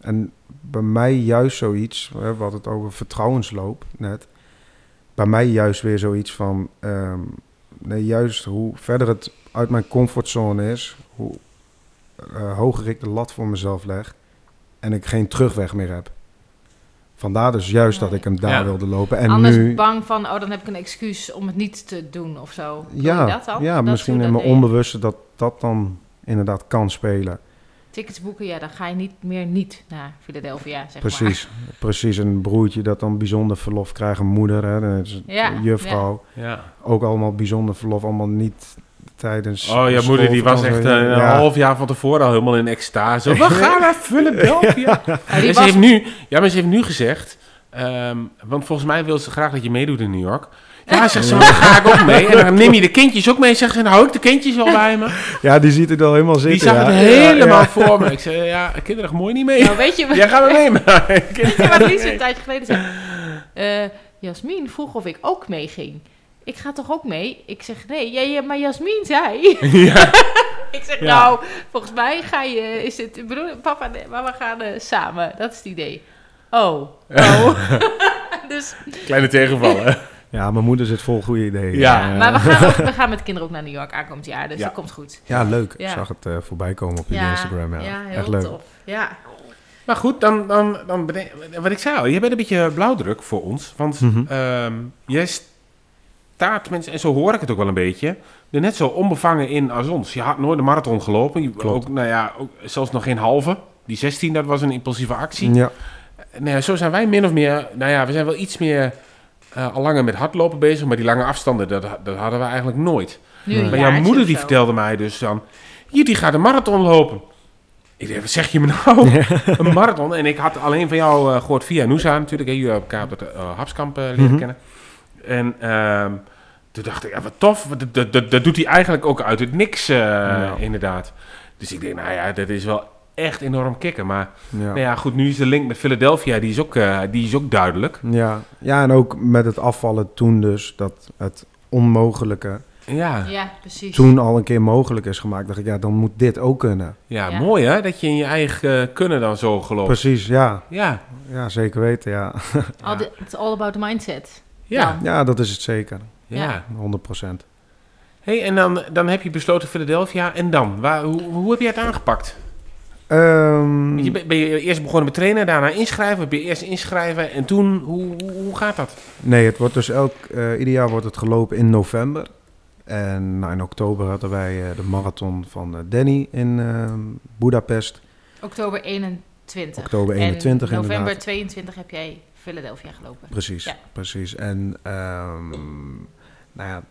En bij mij juist zoiets, we hadden het over vertrouwensloop net. Bij mij juist weer zoiets van, ehm, nee, juist hoe verder het uit mijn comfortzone is, hoe eh, hoger ik de lat voor mezelf leg en ik geen terugweg meer heb. Vandaar dus juist dat ik hem daar Ja. wilde lopen. En Anders nu, bang van, oh, dan heb ik een excuus om het niet te doen of zo. Ja, dat dan? ja Dat misschien in dat mijn onbewuste dat dat dan inderdaad kan spelen. Tickets boeken, ja, dan ga je niet meer niet naar Philadelphia, zeg Precies, precies. Een broertje dat dan bijzonder verlof krijgt, een moeder, hè, is Ja, juffrouw. ja. Ook allemaal bijzonder verlof, allemaal niet tijdens... Oh, je moeder die was echt een, schoolvakantie. een Ja. half jaar van tevoren al helemaal in extase. We gaan naar Philadelphia. die En ze was- heeft nu, ja, maar ze heeft nu gezegd, ehm, want volgens mij wil ze graag dat je meedoet in New York. Ja, zegt ze, maar dan ga ik ook mee. En dan neem je de kindjes ook mee. Zegt ze, dan hou ik de kindjes wel bij me. Ja, die ziet het al helemaal Die zitten. zag ja. het Ja, helemaal ja. voor me. Ik zei, ja, kinderen, mooi niet mee. Nou, weet je, Jij gaat me mee, maar weet je wat Lies een tijdje geleden zei? Eh Jasmin vroeg of ik ook meeging. Ik ga toch ook mee? Ik zeg, nee, ja, ja, maar Jasmin zei... Ja. ik zeg, Ja. nou, volgens mij ga je... Is het, bedoel, papa en mama gaan eh, samen. Dat is het idee. Oh, oh. dus, Kleine tegenvallen. Ja, mijn moeder zit vol goede ideeën. Ja. maar we gaan, ook, we gaan met kinderen ook naar New York aankomend jaar. Dus Ja. dat komt goed. Ja, leuk. Ja. Ik zag het eh, voorbij komen op jullie Instagram. Ja, ja heel echt leuk. tof. Ja. Maar goed, dan, dan, dan wat ik zei al, je bent een beetje blauwdruk voor ons. Want ehm, jij st- staat, tenminste, en zo hoor ik het ook wel een beetje, er net zo onbevangen in als ons. Je had nooit een marathon gelopen. Je, Klopt. ook, nou ja, ook, zelfs nog geen halve. Die 16, dat was een impulsieve actie. Ja, Nou ja, zo zijn wij min of meer, nou ja, we zijn wel iets meer eh, al langer met hardlopen bezig, maar die lange afstanden, dat, dat hadden we eigenlijk nooit. Nu een Maar jouw moeder die vertelde mij dus dan, hier, die gaat een marathon lopen. Ik dacht, wat zeg je me nou? een marathon? En ik had alleen van jou eh, gehoord via Noosa natuurlijk. Hè, jullie hebben elkaar op het eh, Hapskamp eh, leren Mhm. kennen. En ehm, toen dacht ik, ja, wat tof. Dat, dat, dat, dat doet hij eigenlijk ook uit het niks, eh, Ja. inderdaad. Dus ik denk, nou ja, dat is wel echt enorm kicken. Maar ja. nou ja, goed, nu is de link met Philadelphia, die is ook, eh, die is ook duidelijk. Ja. ja, en ook met het afvallen toen dus, dat het onmogelijke Ja, Ja, precies. toen al een keer mogelijk is gemaakt. dacht ik, ja, dan moet dit ook kunnen. ja, Ja. mooi hè, dat je in je eigen eh, kunnen dan zo gelooft. Precies, ja. Ja, Ja, zeker weten, ja. All the- it's all about the mindset. ja. Ja, dat is het zeker. Ja. Ja. 100 procent. Hey, en dan, dan heb je besloten Philadelphia. En dan? Waar, hoe, hoe heb je het aangepakt? Ehm, Je, ben je eerst begonnen met trainen, daarna inschrijven? Ben je eerst inschrijven en toen, hoe, hoe, hoe gaat dat? Nee, het wordt dus elk, eh, ieder jaar wordt het gelopen in november. En nou, in oktober hadden wij eh, de marathon van eh, Danny in eh Budapest. Oktober 21. Oktober 21 en november inderdaad. 22 heb jij Philadelphia gelopen. Precies, Ja. precies. En ehm, nou ja,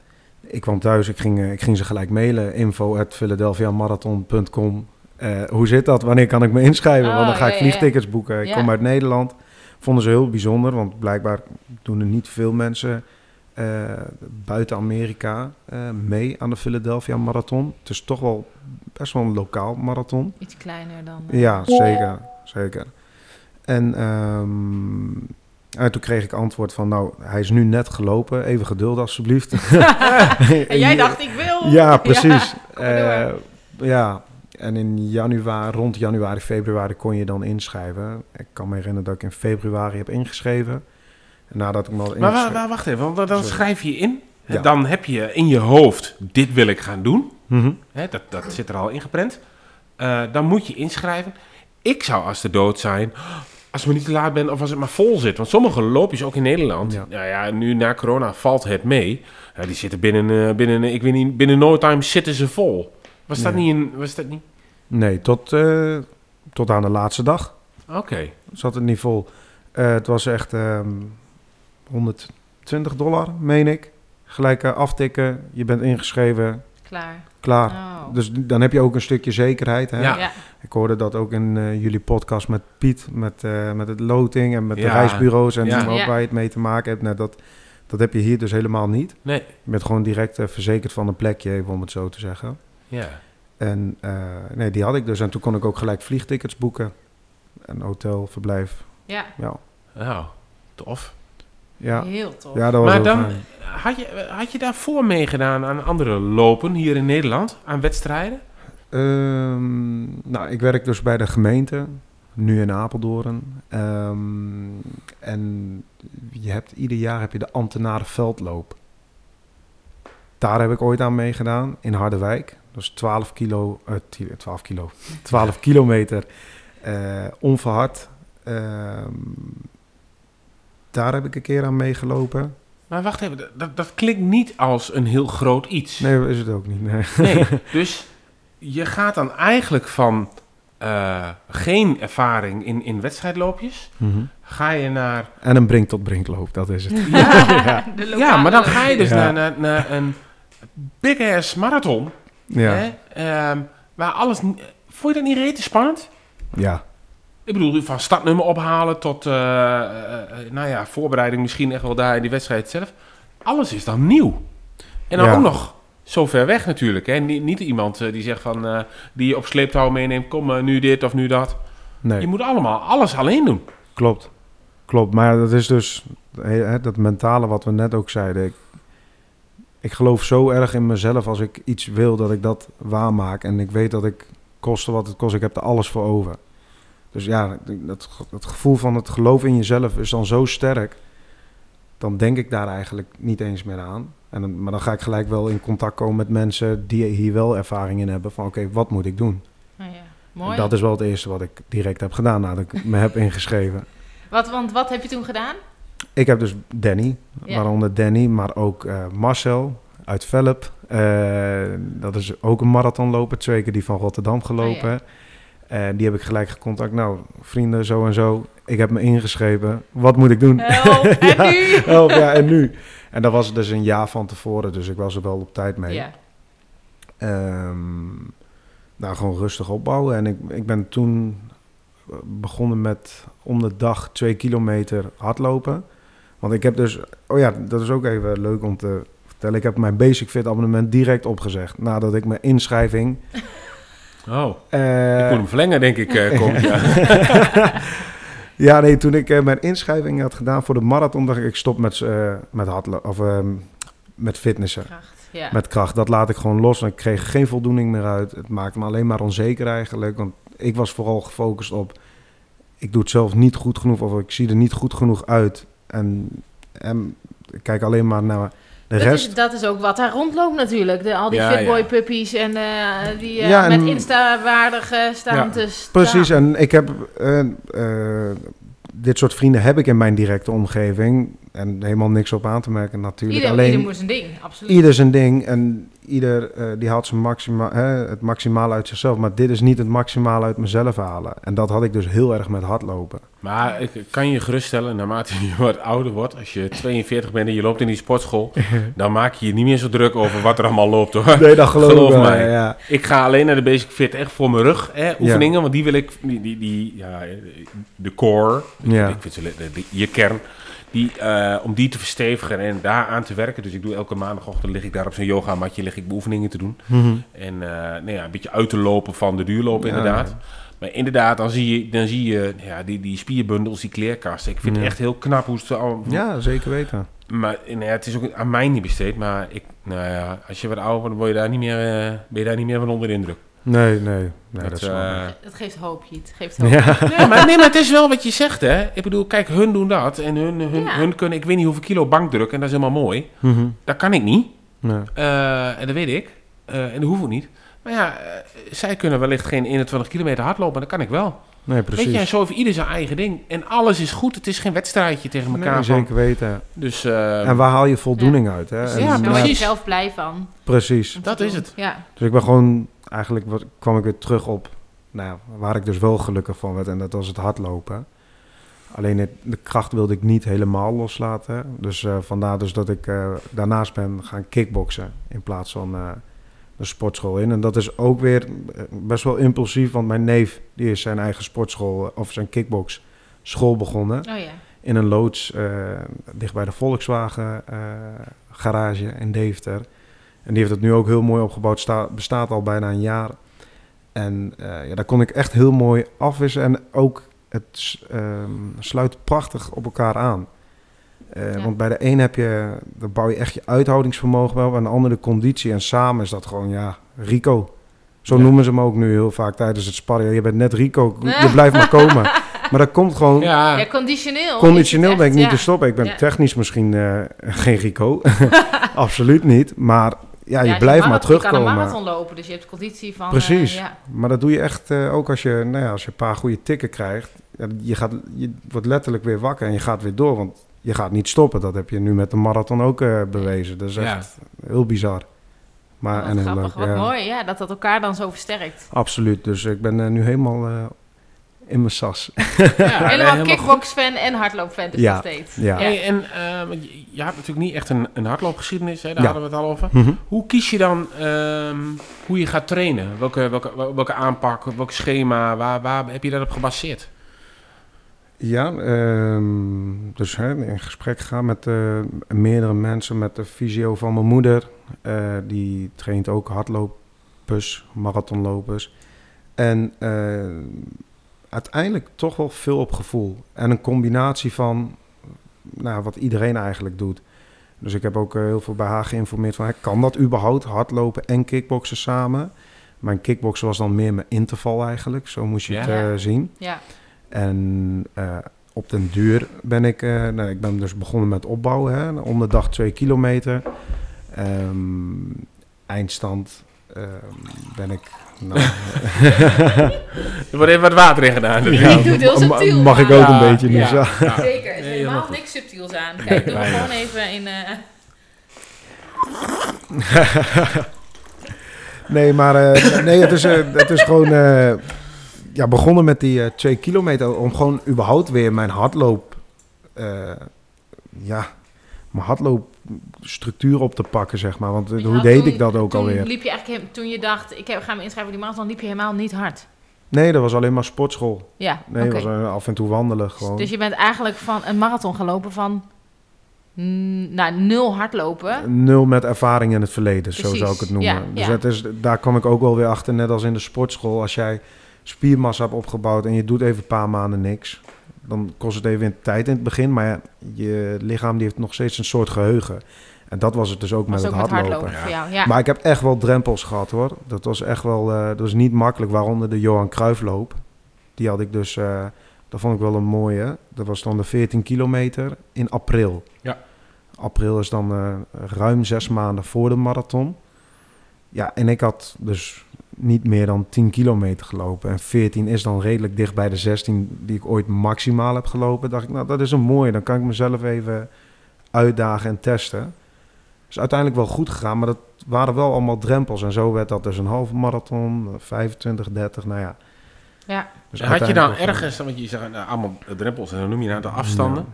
ik kwam thuis, ik ging, eh, ik ging ze gelijk mailen. Info at philadelphiamarathon.com. Eh, hoe zit dat? Wanneer kan ik me inschrijven? Oh, want dan ga ja, ik vliegtickets boeken. Ik kom uit Nederland. Vonden ze heel bijzonder, want blijkbaar doen er niet veel mensen eh, buiten Amerika mee aan de Philadelphia Marathon. Het is toch wel best wel een lokaal marathon. Iets kleiner dan... Ja, zeker, zeker. En, ehm, en toen kreeg ik antwoord van, nou, hij is nu net gelopen. Even geduld alsjeblieft. En jij dacht, ik wil... Ja, precies. maar door. Eh, ja, en in januari, rond januari, februari kon je dan inschrijven. Ik kan me herinneren dat ik in februari heb ingeschreven. En nadat ik me al Maar wa- wacht even, want dan Sorry. schrijf je in. Ja. Dan heb je in je hoofd, dit wil ik gaan doen. Mhm. Hè, dat, dat zit er al ingeprent. Eh, dan moet je inschrijven. Ik zou als de dood zijn, als we niet te laat ben of als het maar vol zit. Want sommige loopjes, ook in Nederland, Ja. nou ja, nu na corona valt het mee. Ja, die zitten binnen, eh, binnen, ik weet niet, binnen no time zitten ze vol. Was dat niet een, was dat niet? Nee, tot, eh, tot aan de laatste dag Oké. zat het niet vol. Eh, het was echt ehm 120 dollar, meen ik. Gelijk aftikken, je bent ingeschreven, Klaar. klaar. Oh. Dus dan heb je ook een stukje zekerheid. Hè? Ja. Ja. Ik hoorde dat ook in eh, jullie podcast met Piet, met, eh, met het loting en met de reisbureaus en Ja. waar je het mee te maken hebt. Nou, dat, dat heb je hier dus helemaal niet. Nee. Je bent gewoon direct eh, verzekerd van een plekje, even om het zo te zeggen. Ja. En eh, nee, die had ik dus. En toen kon ik ook gelijk vliegtickets boeken. En hotel, verblijf. Ja, Ja, Nou, tof. Ja. heel tof. ja dat was Maar dan, fijn. had je, had je daarvoor meegedaan aan andere lopen hier in Nederland? Aan wedstrijden? Ehm, nou, ik werk dus bij de gemeente, nu in Apeldoorn. Ehm, en je hebt, ieder jaar heb je de ambtenarenveldloop. Daar heb ik ooit aan meegedaan, in Harderwijk. Dat is 12 kilo, eh, ti- 12 kilo, 12 kilometer eh, onverhard. Ehm, daar heb ik een keer aan meegelopen. Maar wacht even, dat- dat, klinkt niet als een heel groot iets. Nee, is het ook niet. Nee. Nee, dus je gaat dan eigenlijk van eh, geen ervaring in, in wedstrijdloopjes, Mhm. ga je naar... En een brink tot brinkloop, dat is het. Ja, ja maar dan ga je dus Ja. naar, naar, naar een big-ass marathon, Ja, hè, ehm, waar alles... Vond je dat niet rete spannend? ja. Ik bedoel, van startnummer ophalen tot, eh, eh, eh, nou ja, voorbereiding misschien echt wel daar in die wedstrijd zelf. Alles is dan nieuw. En dan Ja. ook nog zo ver weg natuurlijk. Hè? Niet, niet iemand die zegt van, die je op sleeptouw meeneemt, kom nu dit of nu dat. Nee. Je moet allemaal alles alleen doen. Klopt. Klopt. Maar dat is dus hè, dat mentale wat we net ook zeiden. Ik, ik geloof zo erg in mezelf als ik iets wil dat ik dat waarmaak. En ik weet dat ik koste wat het kost. Ik heb er alles voor over. Dus ja, dat, dat gevoel van het geloof in jezelf is dan zo sterk. Dan denk ik daar eigenlijk niet eens meer aan. En dan, maar dan ga ik gelijk wel in contact komen met mensen die hier wel ervaring in hebben. Van oké, wat moet ik doen? Nou ja, En mooi. dat is wel het eerste wat ik direct heb gedaan nadat ik me heb ingeschreven. Wat, want wat heb je toen gedaan? ik heb dus Danny, Ja. waaronder Danny, maar ook eh, Marcel uit Velp. Eh, dat is ook een marathonloper, twee keer die van Rotterdam gelopen. Oh, Eh, die heb ik gelijk gecontact. Nou, vrienden, zo en zo. Ik heb me ingeschreven. Wat moet ik doen? Help, en ja, nu? help, ja, en nu? En dat was dus een jaar van tevoren, dus ik was er wel op tijd mee. Ja. Ehm, nou, gewoon rustig opbouwen. En ik, ik ben toen eh, begonnen met om de dag twee kilometer hardlopen. Want ik heb dus... Oh ja, dat is ook even leuk om te vertellen. Ik heb mijn Basic Fit abonnement direct opgezegd. Nadat ik mijn inschrijving... Oh, eh, ik moet hem verlengen, denk ik, eh Kom. Ja. ja, nee, toen ik eh, mijn inschrijving had gedaan voor de marathon, dacht ik, ik stop met, eh met hardlopen, of ehm, met fitnessen. Kracht, ja. Met kracht, dat laat ik gewoon los. En ik kreeg geen voldoening meer uit. Het maakte me alleen maar onzeker eigenlijk. Want ik was vooral gefocust op, ik doe het zelf niet goed genoeg, of ik zie er niet goed genoeg uit. En, en ik kijk alleen maar naar Dat rest. is, dat is ook wat daar rondloopt natuurlijk. De, al die Ja, fitboy ja. puppies en eh, die eh, Ja, en- met Insta-waardig eh, staan te staan. Precies, en ik heb eh, dit soort vrienden heb ik in mijn directe omgeving. En helemaal niks op aan te merken natuurlijk. Ieder, Alleen ieder moet zijn ding, absoluut. ieder zijn ding en ieder eh, die haalt zijn maxima, hè, het maximale uit zichzelf. Maar dit is niet het maximale uit mezelf halen. En dat had ik dus heel erg met hardlopen. Maar ik kan je geruststellen, naarmate je wat ouder wordt, als je 42 bent en je loopt in die sportschool, dan maak je je niet meer zo druk over wat er allemaal loopt hoor. Nee, dat geloof, ik wel, mij. Ja. Ik ga alleen naar de Basic Fit echt voor mijn rug, hè, oefeningen, want die wil ik, die, die, die ja, de core, Ja. ik vind ze, le- de- de- je kern, die, eh, om die te verstevigen en daar aan te werken. Dus ik doe elke maandagochtend, lig ik daar op zo'n yogamatje, lig ik oefeningen te doen. Mhm. En eh, nou ja, een beetje uit te lopen van de duurloop Ja. inderdaad. Maar inderdaad, dan zie je, dan zie je ja, die, die spierbundels, die kleerkasten. Ik vind Ja. het echt heel knap hoe ze al... ja, zeker weten. Maar nou ja, het is ook aan mij niet besteed. Maar ik, nou ja, als je wat ouder wordt, word je daar niet meer, eh, ben je daar niet meer van onder de indruk. Nee, nee, nee dat, Dat, is wel. eh, Het geeft hoop, Jiet. Het geeft hoop. Ja. ja, maar, nee, maar het is wel wat je zegt, hè. Ik bedoel, kijk, hun doen dat. En hun, hun, Ja. hun kunnen, ik weet niet hoeveel kilo bankdruk. En dat is helemaal mooi. Mhm. Dat kan ik niet. Nee. Eh, en dat weet ik. Eh, en dat hoef ik niet. Maar ja, zij kunnen wellicht geen 21 kilometer hardlopen. En dat kan ik wel. nee, precies. Weet je, en zo heeft ieder zijn eigen ding. En alles is goed. Het is geen wedstrijdje tegen elkaar. Nee, van. zeker weten. Dus eh, En waar haal je voldoening uit? Hè? En Ja, daar word je zelf blij van. precies. Dat doen. is het. Ja. Dus ik ben gewoon, eigenlijk wat, kwam ik weer terug op nou, ja, waar ik dus wel gelukkig van werd. En dat was het hardlopen. Alleen het, de kracht wilde ik niet helemaal loslaten. Dus eh, vandaar dus dat ik eh, daarnaast ben gaan kickboksen in plaats van eh, de sportschool in. En dat is ook weer best wel impulsief, want mijn neef die is zijn eigen sportschool of zijn kickbox school begonnen. Oh ja. in een loods dicht bij de Volkswagen garage in Deventer. En die heeft het nu ook heel mooi opgebouwd, sta, bestaat al bijna een jaar. En eh, ja, daar kon ik echt heel mooi afwisselen. En ook het ehm, sluit prachtig op elkaar aan. Eh, Ja. Want bij de een heb je, dan bouw je echt je uithoudingsvermogen wel, en de andere de conditie. En samen is dat gewoon, ja, Rico. Zo Ja. noemen ze hem ook nu heel vaak tijdens het sparren. Je bent net Rico, je blijft maar komen. Maar dat komt gewoon ja, Ja, conditioneel. Conditioneel ben ik niet ja. te stoppen. Ik ben Ja. technisch misschien eh, geen Rico. Absoluut niet. Maar ja, je Ja, blijft maar marathon- Je kan een terugkomen. marathon lopen, dus je hebt conditie van... Precies. eh, ja. Maar dat doe je echt eh, ook als je, nou ja, als je een paar goede tikken krijgt. Je, gaat, je wordt letterlijk weer wakker en je gaat weer door. Want je gaat niet stoppen. Dat heb je nu met de marathon ook eh, bewezen. Dat is Ja. echt heel bizar. Maar, Wat en heel grappig, leuk. wat ja. mooi. Ja, dat dat elkaar dan zo versterkt. Absoluut. Dus ik ben nu helemaal eh, in mijn sas. ja, Helemaal kickbox-fan en hardloop-fan dus Ja. nog steeds. Ja. Hey, en eh, je, hebt natuurlijk niet echt een, een hardloopgeschiedenis, hè? daar Ja. hadden we het al over. Mhm. Hoe kies je dan ehm, hoe je gaat trainen? Welke, welke, welke aanpak, welk schema, waar, waar heb je dat op gebaseerd? Ja, ehm, dus hè, in gesprek gaan met eh, meerdere mensen, met de fysio van mijn moeder. Eh, die traint ook hardlopers, marathonlopers. En eh, uiteindelijk toch wel veel op gevoel. En een combinatie van nou, wat iedereen eigenlijk doet. Dus ik heb ook eh, heel veel bij haar geïnformeerd van, kan dat überhaupt, hardlopen en kickboksen samen? Mijn kickboksen was dan meer mijn interval eigenlijk, zo moest je Ja. het eh, zien. Ja. En eh, op den duur ben ik, eh, nou, ik ben dus begonnen met opbouwen, hè, om de dag twee kilometer. Ehm, eindstand ehm, ben ik, nou, Er wordt even wat water in gedaan. ja, doet heel subtiel, mag ik ook Ja, een beetje nu ja. zo. Zeker, zeker. helemaal helemaal goed. niks subtiels aan. Kijk, doe Bijna. gewoon even in... eh, Nee, maar eh, nee, het, is, eh, het is gewoon eh, ja, begonnen met die twee kilometer om gewoon überhaupt weer mijn hardloop, eh, ja, mijn hardloopstructuur op te pakken, zeg maar. Want eh, hoe deed toen- ik dat ook toen alweer? liep je eigenlijk, toen je dacht, ik ga me inschrijven voor die marathon, liep je helemaal niet hard. Nee, dat was alleen maar sportschool. Ja, Nee, het was eh, af en toe wandelen gewoon. Dus je bent eigenlijk van een marathon gelopen van nou, nul hardlopen. Nul met ervaring in het verleden, zo zou ik het noemen. ja, dus ja. Het is, daar kwam ik ook wel weer achter, net als in de sportschool. Als jij spiermassa hebt opgebouwd en je doet even een paar maanden niks, dan kost het even tijd in het begin. Maar je lichaam die heeft nog steeds een soort geheugen. En dat was het dus ook Was met ook het met hardlopen. hardlopen voor jou, ja. Maar ik heb echt wel drempels gehad hoor. Dat was echt wel, eh, dat was niet makkelijk. Waaronder de Johan Cruijffloop. Die had ik dus, eh, dat vond ik wel een mooie. Dat was dan de 14 kilometer in april. Ja. April is dan eh, ruim zes maanden voor de marathon. Ja, en ik had dus niet meer dan 10 kilometer gelopen. En 14 is dan redelijk dicht bij de 16 die ik ooit maximaal heb gelopen. Dacht ik, nou dat is een mooie. Dan kan ik mezelf even uitdagen en testen. Is uiteindelijk wel goed gegaan, maar dat waren wel allemaal drempels. En zo werd dat dus een halve marathon, 25, 30, nou ja. Ja. Dus Had je dan ergens, want je zegt nou, allemaal drempels en dan noem je een aantal afstanden.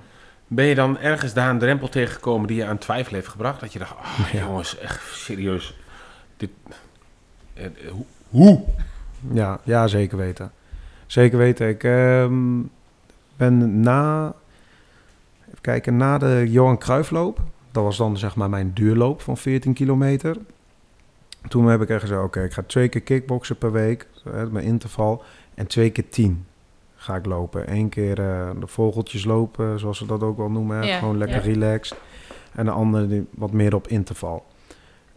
Ben je dan ergens daar een drempel tegengekomen die je aan twijfel heeft gebracht? Dat je dacht, oh, jongens, echt serieus. Dit, eh, eh, hoe- hoe? Ja, ja, zeker weten. Zeker weten. Ik ehm, ben na, even kijken, na de Johan Cruijffloop, dat was dan zeg maar mijn duurloop van 14 kilometer. Toen heb ik echt gezegd, oké, ik ga twee keer kickboksen per week, hè, mijn interval, en twee keer tien ga ik lopen. Eén keer eh, de vogeltjes lopen, zoals ze dat ook wel noemen, Ja, gewoon lekker ja. relaxed. En de andere die wat meer op interval.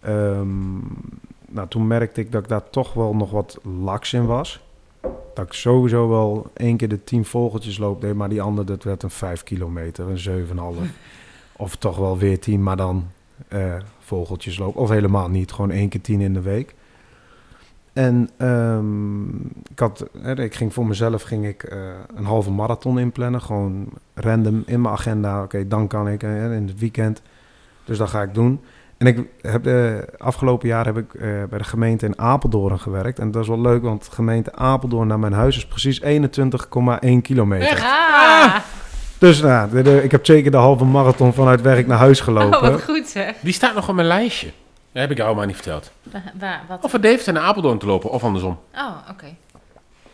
Ehm, nou, toen merkte ik dat ik daar toch wel nog wat laks in was. Dat ik sowieso wel één keer de tien vogeltjes loop deed, maar die andere, dat werd een vijf kilometer, een zeven. Of toch wel weer tien, maar dan eh, vogeltjes lopen. Of helemaal niet, gewoon één keer tien in de week. En ehm, ik, had, hè, ik ging voor mezelf ging ik, eh, een halve marathon inplannen. Gewoon random in mijn agenda. Oké, dan kan ik hè, in het weekend. Dus dat ga ik doen. En ik heb de afgelopen jaar heb ik eh, bij de gemeente in Apeldoorn gewerkt. En dat is wel leuk, want de gemeente Apeldoorn naar mijn huis is precies 21,1 kilometer. Ah, Dus nou, de- de- ik heb zeker de halve marathon vanuit werk naar huis gelopen. oh, wat goed zeg. Die staat nog op mijn lijstje. Dat heb ik jou maar niet verteld. Waar, wat? Of van Deventer naar Apeldoorn te lopen, of andersom. Oh, oké.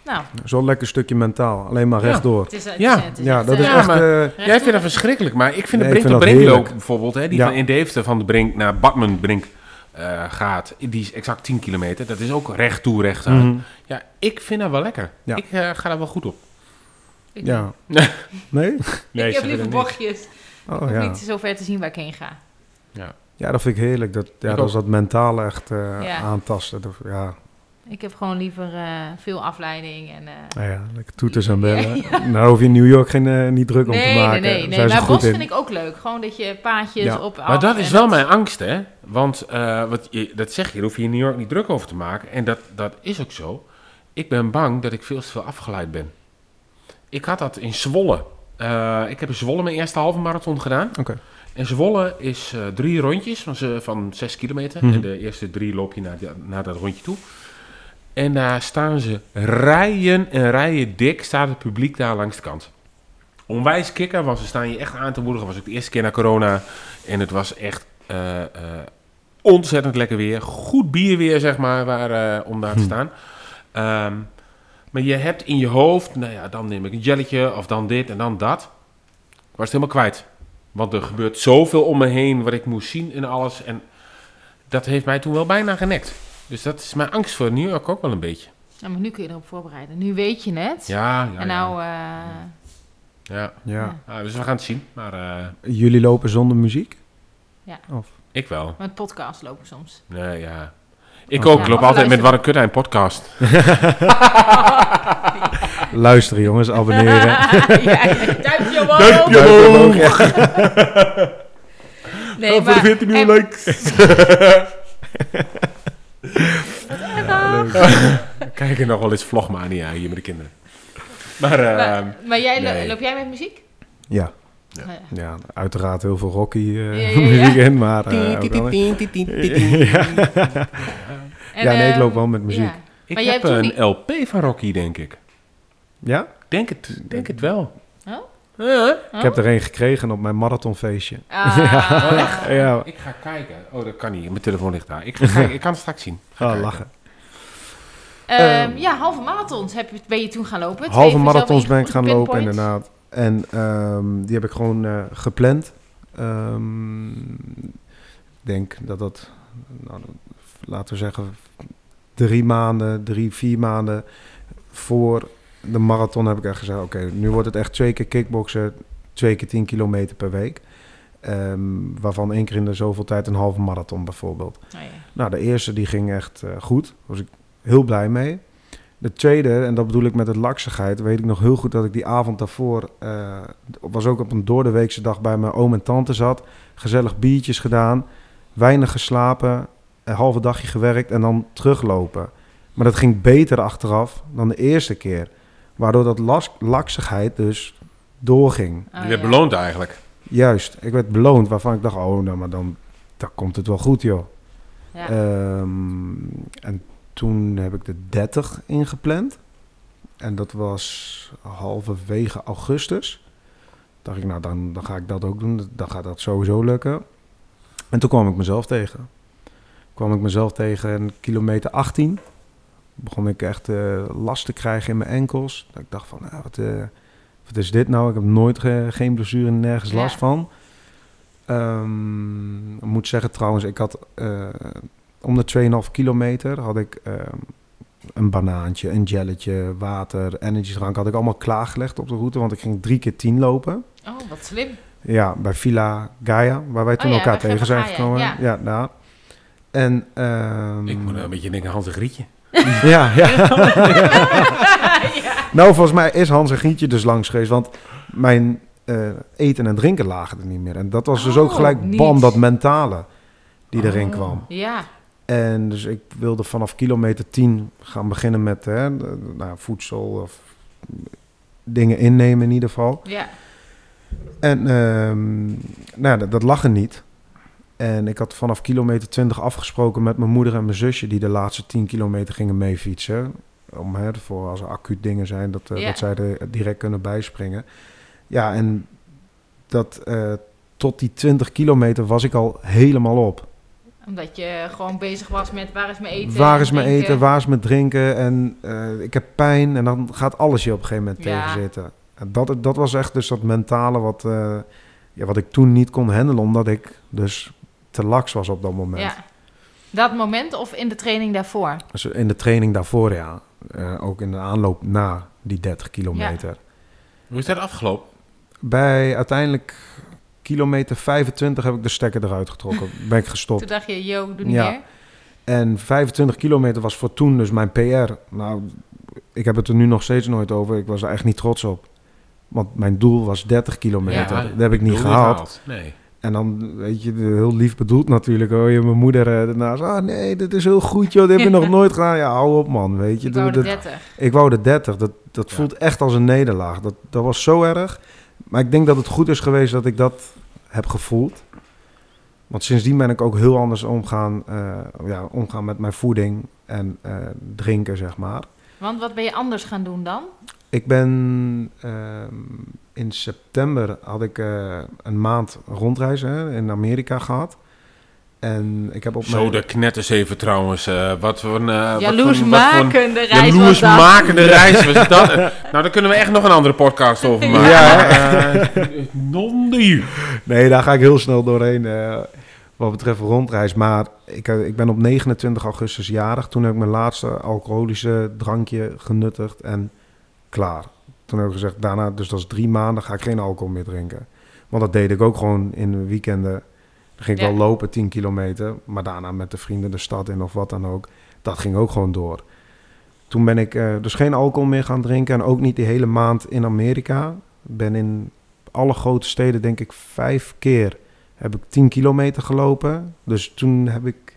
Nou, Zo'n lekker stukje mentaal. Alleen maar Ja. rechtdoor. Het is- het ja, is- het is ja, dat is eh, echt... maar eh, jij vindt dat verschrikkelijk, maar ik vind Nee, de ik Brink dat Brinkloop bijvoorbeeld, hè, die Ja. van in Deventer van de Brink naar Badmenbrink eh gaat, die is exact 10 kilometer. Dat is ook recht toe, recht aan. Mhm. Ja, ik vind dat wel lekker. Ja. Ik ga daar wel goed op. Ja. Nee? Nee, ik heb liever bochtjes. Oh, ik hoef ja. niet zo ver te zien waar ik heen ga. Ja. Ja, dat vind ik heerlijk. Dat, ja, Ik dat is dat mentale echt eh, Ja. aantasten. Dat, ja, Ik heb gewoon liever eh, veel afleiding en... eh, nou ja, lekker toeters en bellen. nou hoef je in New York geen, eh, niet druk om nee, te maken. nee, nee, nee. zijn Maar bos in. vind ik ook leuk. Gewoon dat je paadjes Ja. op... Maar dat is wel mijn angst, hè? Want eh, wat je, dat zeg je, daar hoef je in New York niet druk over te maken. En dat, dat is ook zo. Ik ben bang dat ik veel te veel afgeleid ben. Ik had dat in Zwolle. Eh, ik heb in Zwolle mijn eerste halve marathon gedaan. Oké. En Zwolle is eh, drie rondjes van, ze- van zes kilometer. Mhm. En de eerste drie loop je naar, naar dat rondje toe. En daar staan ze rijen en rijen dik, staat het publiek daar langs de kant. Onwijs kikker, want ze staan je echt aan te moedigen. was ook de eerste keer na corona. En het was echt eh, eh, ontzettend lekker weer. Goed bier weer, zeg maar, waar, eh, om daar te Hm. staan. Ehm, maar je hebt in je hoofd, nou ja, dan neem ik een jelletje of dan dit en dan dat. Ik was het helemaal kwijt. Want er gebeurt zoveel om me heen wat ik moest zien en alles. En dat heeft mij toen wel bijna genekt. Dus dat is mijn angst voor New York ook wel een beetje. Ja, maar nu kun je erop voorbereiden. Nu weet je het. Ja, ja, En nou... eh, Ja. Ja. Ah, dus we gaan het zien. Maar eh, Jullie lopen zonder muziek? Ja. Of? ik wel. Met podcast lopen soms. Nee, ja. Ik Oh. ook. Ja, Ik loop altijd met Kut een podcast. Luisteren jongens, abonneren. ja, duimpje omhoog. Duimpje omhoog, ja. Nee, Ga voor de maar- 14 miljoen en- likes. Kijk er nog wel eens Vlogmania hier met de kinderen. Maar, eh, Maar, maar jij, nee. loop jij met muziek? Ja. Ja. Ja, uiteraard heel veel Rocky eh, Ja, ja, ja. muziek in, maar... Ja. En, Ja, nee, ik loop ehm, wel met muziek. ja. Ik Maar heb een die- LP van Rocky, denk ik. Ja? Denk het, denk het wel. Oh? Ja. Ik heb er een gekregen op mijn marathonfeestje. Ah. Oh, echt? Ja. Ik ga kijken. Oh, dat kan niet. Mijn telefoon ligt daar. Ik, ga kijken. ik kan het straks zien. Ga kijken. lachen. Ehm, ja, halve marathons heb je, ben je toen gaan lopen. Halve marathons ben ik gaan lopen, inderdaad. En ehm, die heb ik gewoon eh, gepland. Ehm, ik denk dat dat, nou, laten we zeggen, drie maanden, drie, vier maanden voor de marathon heb ik echt gezegd... oké, nu wordt het echt twee keer kickboksen, twee keer 10 kilometer per week. Ehm, waarvan één keer in de zoveel tijd een halve marathon bijvoorbeeld. Oh, ja. Nou, de eerste die ging echt eh, goed. Daar was ik heel blij mee. De tweede, en dat bedoel ik met het laksigheid, weet ik nog heel goed dat ik die avond daarvoor, eh, was ook op een doordeweekse dag bij mijn oom en tante zat. Gezellig biertjes gedaan, weinig geslapen, een halve dagje gewerkt en dan teruglopen. Maar dat ging beter achteraf dan de eerste keer. Waardoor dat las- laksigheid dus doorging. Oh, Je werd ja. beloond eigenlijk. Juist, ik werd beloond waarvan ik dacht, oh, nou, maar dan, dan komt het wel goed, joh. Ja. Ehm, en toen heb ik de 30 ingepland. En dat was halverwege augustus. Dacht ik, nou, dan, dan ga ik dat ook doen. Dan gaat dat sowieso lukken. En toen kwam ik mezelf tegen. Kwam ik mezelf tegen in kilometer 18. Begon ik echt eh, last te krijgen in mijn enkels. Dat ik dacht van, nou, wat, eh, wat is dit nou? Ik heb nooit ge- geen blessure, nergens Ja. last van. Ehm, ik moet zeggen trouwens, ik had eh, om de 2,5 kilometer had ik ehm, een banaantje, een jelletje, water, energiedrank had ik allemaal klaargelegd op de route, want ik ging drie keer 10 lopen. Oh, wat slim. Ja, bij Villa Gaia, waar wij toen ja, elkaar tegen Villa zijn Gaia, gekomen. ja. Ja, daar. En ehm, Ik moet een beetje denken aan Hans en Grietje. ja, ja. Nou, volgens mij is Hans en Gietje dus langs geweest, want mijn eh, eten en drinken lagen er niet meer. En dat was dus ook Oh, gelijk niet. bam, dat mentale die erin kwam. Ja. En dus ik wilde vanaf kilometer 10 gaan beginnen met hè, nou, voedsel of dingen innemen in ieder geval. Ja. En ehm, nou, dat, dat lag er niet. En ik had vanaf kilometer 20 afgesproken met mijn moeder en mijn zusje... die de laatste 10 kilometer gingen meefietsen. Om hè, voor als er acuut dingen zijn, dat, eh, dat zij er direct kunnen bijspringen. Ja, en dat, eh, tot die 20 kilometer was ik al helemaal op. Omdat je gewoon bezig was met waar is mijn eten? Waar is mijn drinken. eten, waar is mijn drinken? En eh, ik heb pijn en dan gaat alles je op een gegeven moment Ja. tegenzitten. En dat, dat was echt dus dat mentale wat, ja, wat ik toen niet kon handelen, omdat ik dus te laks was op dat moment. Ja. Dat moment of in de training daarvoor? Dus in de training daarvoor, ja. Eh, ook in de aanloop na die 30 kilometer. Hoe is dat afgelopen? Bij uiteindelijk kilometer 25 heb ik de stekker eruit getrokken. Ben ik gestopt. Toen dacht je, yo, doe niet Ja. meer. En 25 kilometer was voor toen dus mijn PR. Nou, ik heb het er nu nog steeds nooit over. Ik was er echt niet trots op. Want mijn doel was 30 kilometer. Ja, dat heb ik niet gehaald. Nee. En dan, weet je, heel lief bedoeld natuurlijk. Hoor je mijn moeder eh, daarnaast. Ah nee, dit is heel goed joh. Dit heb je nog nooit gedaan. Ja, hou op man, weet je. Ik wou de Dat- 30. Ik wou de 30. Dat, dat Ja. voelt echt als een nederlaag. Dat, dat was zo erg. Maar ik denk dat het goed is geweest dat ik dat heb gevoeld. Want sindsdien ben ik ook heel anders omgaan, eh, ja, omgaan met mijn voeding en eh, drinken, zeg maar. Want wat ben je anders gaan doen dan? Ik ben ehm, in september had ik eh, een maand rondreis hè, in Amerika gehad. En ik heb op Zo mijn... de knetters even trouwens. eh, wat voor een... eh, Jaloersmakende reis was dat. Jaloersmakende reis was dat. Eh, nou, daar kunnen we echt nog een andere podcast over maken. Ja, Eh, non-die. Nee, daar ga ik heel snel doorheen eh, wat betreft rondreis. Maar ik, eh, ik ben op 29 augustus jarig. Toen heb ik mijn laatste alcoholische drankje genuttigd en klaar. Toen heb ik gezegd, daarna, dus dat is drie maanden, ga ik geen alcohol meer drinken. Want dat deed ik ook gewoon in de weekenden. Dan ging ik Ja. wel lopen 10 kilometer, maar daarna met de vrienden de stad in of wat dan ook. Dat ging ook gewoon door. Toen ben ik eh, dus geen alcohol meer gaan drinken en ook niet die hele maand in Amerika. Ben in alle grote steden denk ik vijf keer heb ik 10 kilometer gelopen. Dus toen heb ik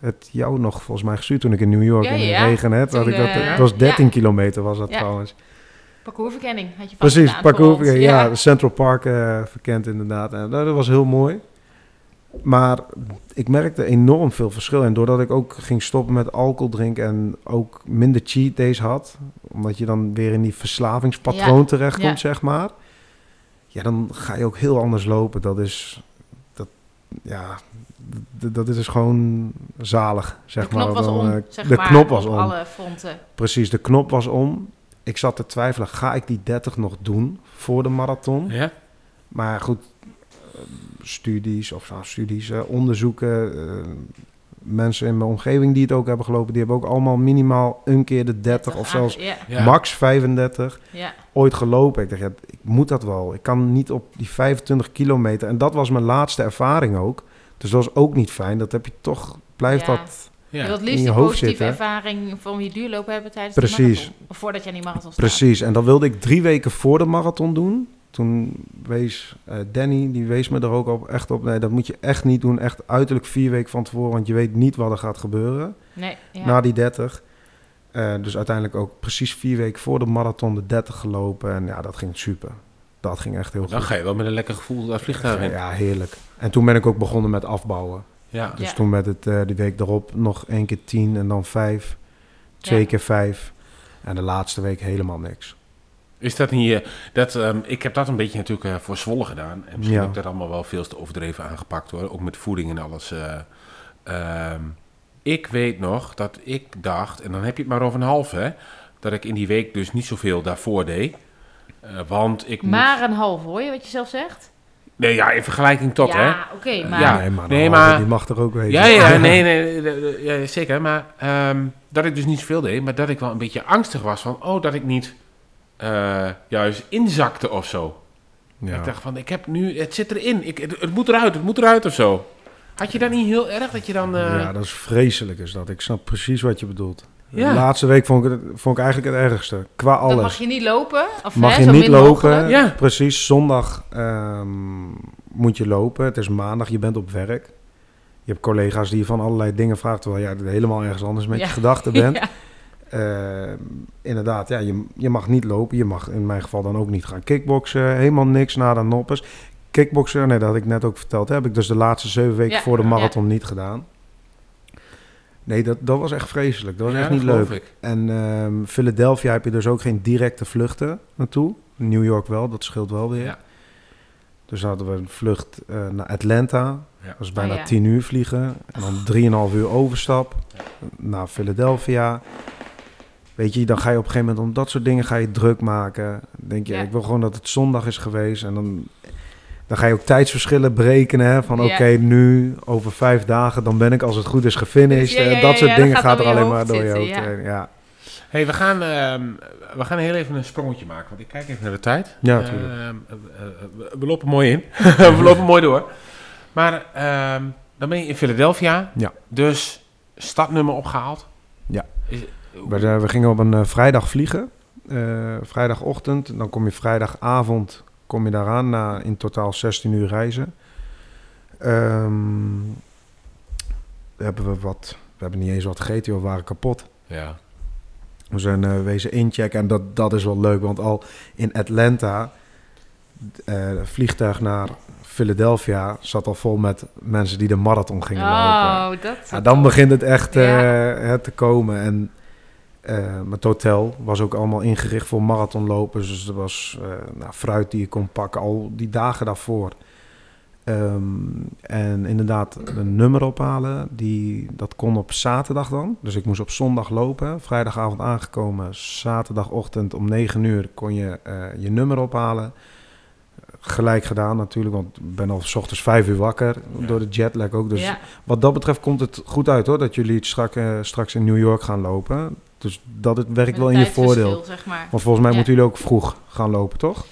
het jou nog volgens mij gestuurd toen ik in New York Ja, in de ja. regen Had ik dat, eh, dat was 13 ja. kilometer was dat trouwens. Parcoursverkenning had je vast Precies, gedaan voor parcours, ons. ja, Central Park eh, verkend inderdaad. En dat was heel mooi. Maar ik merkte enorm veel verschil. En doordat ik ook ging stoppen met alcohol drinken en ook minder cheat days had, omdat je dan weer in die verslavingspatroon Ja, terechtkomt, ja. zeg maar. Ja, dan ga je ook heel anders lopen. Dat is, dat, ja, dat is dus gewoon zalig, zeg de knop maar. was Dan, om, eh, zeg de maar, knop was op om. alle fronten. Precies, de knop was om. Ik zat te twijfelen, ga ik die 30 nog doen voor de marathon? Ja? Maar goed, eh, studies of nou, studies, eh, onderzoeken, eh, mensen in mijn omgeving die het ook hebben gelopen, die hebben ook allemaal minimaal een keer de 30 of zelfs. Ja. max 35 Ja. ooit gelopen. Ik dacht, ja, ik moet dat wel. Ik kan niet op die 25 kilometer. En dat was mijn laatste ervaring ook. Dus dat was ook niet fijn. Dat heb je toch, blijft Ja. dat Je wilt in liefst je die positieve zitten. ervaring van je duurlopen hebben tijdens Precies. de marathon. Of voordat je aan die marathon staat. Precies, en dat wilde ik drie weken voor de marathon doen. Toen wees eh, Danny, die wees me er ook op, echt op. Nee, dat moet je echt niet doen. Echt uiterlijk vier weken van tevoren, want je weet niet wat er gaat gebeuren. Nee, ja. Na die 30. Eh, dus uiteindelijk ook precies vier weken voor de marathon de 30 gelopen. En ja, dat ging super. Dat ging echt heel Dan goed. ga je wel met een lekker gevoel dat vliegtuig in. Ja, heerlijk. En toen ben ik ook begonnen met afbouwen. Ja. Dus Ja. toen met het eh, die week erop nog één keer tien en dan vijf. Twee Ja. keer vijf. En de laatste week helemaal niks. Is dat niet... eh, dat, ehm, ik heb dat een beetje natuurlijk eh, voor Zwolle gedaan. En misschien Ja. heb ik dat allemaal wel veel te overdreven aangepakt hoor. Ook met voeding en alles. eh. Ehm, ik weet nog dat ik dacht, en dan heb je het maar over een half hè. Dat ik in die week dus niet zoveel daarvoor deed. Eh, want ik. Maar een half, hoor je wat je zelf zegt? Nee, ja, in vergelijking tot hè. ja, oké, maar... ja. Nee, maar, nee, nee, maar- die mag er ook weten. Ja, ja, nee, nee, nee, nee, nee, ja, zeker. Maar ehm, dat ik dus niet zoveel deed, maar dat ik wel een beetje angstig was van, oh, dat ik niet eh, juist inzakte of zo. Ja. Ik dacht van, ik heb nu, het zit erin, ik, het, het moet eruit, het moet eruit of zo. Had je dat niet heel erg dat je dan... eh, Ja, dat is vreselijk is dat. Ik snap precies wat je bedoelt. Ja. De laatste week vond ik, het, vond ik eigenlijk het ergste. Qua alles. Dan mag je niet lopen. Of, Mag hè, je niet lopen. Ja. Precies. Zondag ehm, moet je lopen. Het is maandag. Je bent op werk. Je hebt collega's die je van allerlei dingen vraagt... terwijl jij helemaal ergens anders met Ja. je gedachten bent. Ja. Ehm, inderdaad, ja, je, je mag niet lopen. Je mag in mijn geval dan ook niet gaan kickboksen. Helemaal niks na de noppers. Kickboksen, nee, dat had ik net ook verteld. Heb ik dus de laatste zeven weken Ja, voor de ja. marathon niet gedaan. Nee, dat, dat was echt vreselijk. Dat was Ja, echt niet leuk. ik. En ehm, Philadelphia heb je dus ook geen directe vluchten naartoe. New York wel, dat scheelt wel weer. Ja. Dus hadden we een vlucht eh, naar Atlanta. Ja. Dat is bijna Oh, ja. 10 uur vliegen. En dan 3,5 uur overstap naar Philadelphia. Weet je, dan ga je op een gegeven moment om dat soort dingen ga je druk maken. Dan denk je, Ja. ik wil gewoon dat het zondag is geweest. En dan, dan ga je ook tijdsverschillen berekenen. Hè, van Ja. oké, nu over vijf dagen, dan ben ik als het goed is gefinished. Ja, ja, En ja, dat soort ja, dat dingen gaat er alleen maar door je hoofd ja. hey, we gaan, ehm, we gaan heel even een sprongetje maken, want ik kijk even naar de tijd. Ja, Ehm, tuurlijk. eh, eh, we, we lopen mooi in. we lopen mooi door. Maar ehm, dan ben je in Philadelphia. Ja. Dus stadnummer opgehaald. Ja. Is- We, we gingen op een vrijdag vliegen. Eh, vrijdagochtend. Dan kom je vrijdagavond kom je daaraan na in totaal 16 uur reizen. Ehm, hebben we wat... We hebben niet eens wat gegeten, we waren kapot. ja. We zijn eh, wezen inchecken en dat, dat is wel leuk. Want al in Atlanta, eh vliegtuig naar Philadelphia... zat al vol met mensen die de marathon gingen lopen. Oh, dat is Ja, dan begint het echt eh, Ja. het te komen. En eh het hotel was ook allemaal ingericht voor marathonlopers. Dus er was eh, nou, fruit die je kon pakken al die dagen daarvoor. Ehm, en inderdaad, een nummer ophalen, die, dat kon op zaterdag dan. Dus ik moest op zondag lopen. Vrijdagavond aangekomen. Zaterdagochtend om 9 uur kon je eh, je nummer ophalen. Gelijk gedaan natuurlijk, want ik ben al s ochtends 5 uur wakker. Door de jetlag ook. Dus ja. wat dat betreft komt het goed uit hoor, dat jullie het strak, straks in New York gaan lopen. Dus dat het werkt wel in je voordeel. Zeg maar. Want volgens mij Ja. moeten jullie ook vroeg gaan lopen, toch?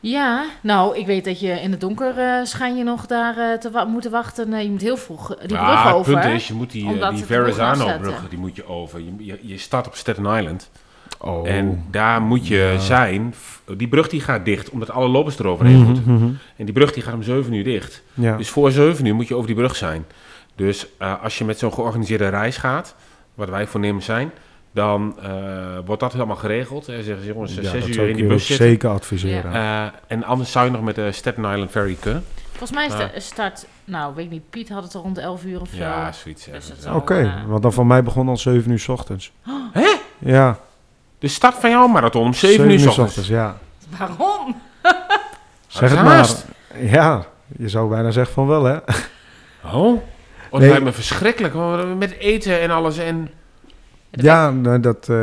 Ja, nou, ik weet dat je in het donker eh schijn je nog daar eh, te wa- moeten wachten. Je moet heel vroeg eh, die Ja, brug het over. punt is, je moet die, die het Verrazano-brug, die moet je over. Je, je, je start op Staten Island. Oh. En daar moet je zijn. Die brug die gaat dicht, omdat alle lopers eroverheen moeten. Mhm, En die brug die gaat om 7 uur dicht. Ja. Dus voor 7 uur moet je over die brug zijn. Dus eh, als je met zo'n georganiseerde reis gaat, wat wij voornemens zijn, dan eh, wordt dat helemaal geregeld. En zeggen ze, jongens, Ja, zes dat uur zou in die bus zitten. zeker adviseren. Eh, en anders zou je nog met de Staten Island Ferry kunnen. Volgens mij is Ja. de start, nou weet ik niet, Piet had het er rond 11 uur of zo. Ja, zoiets. ja. Dus Ja. Oké, eh, want dan van mij begon al 7 uur 's ochtends. Hè? Ja, De start van jouw marathon om 7 uur 's ochtends. ja. Waarom? Zeg het maar. Ja, je zou bijna zeggen van wel, hè? Oh, oh dat Nee. lijkt me verschrikkelijk. hoor. Met eten en alles. En... Ja, nou, dat, eh,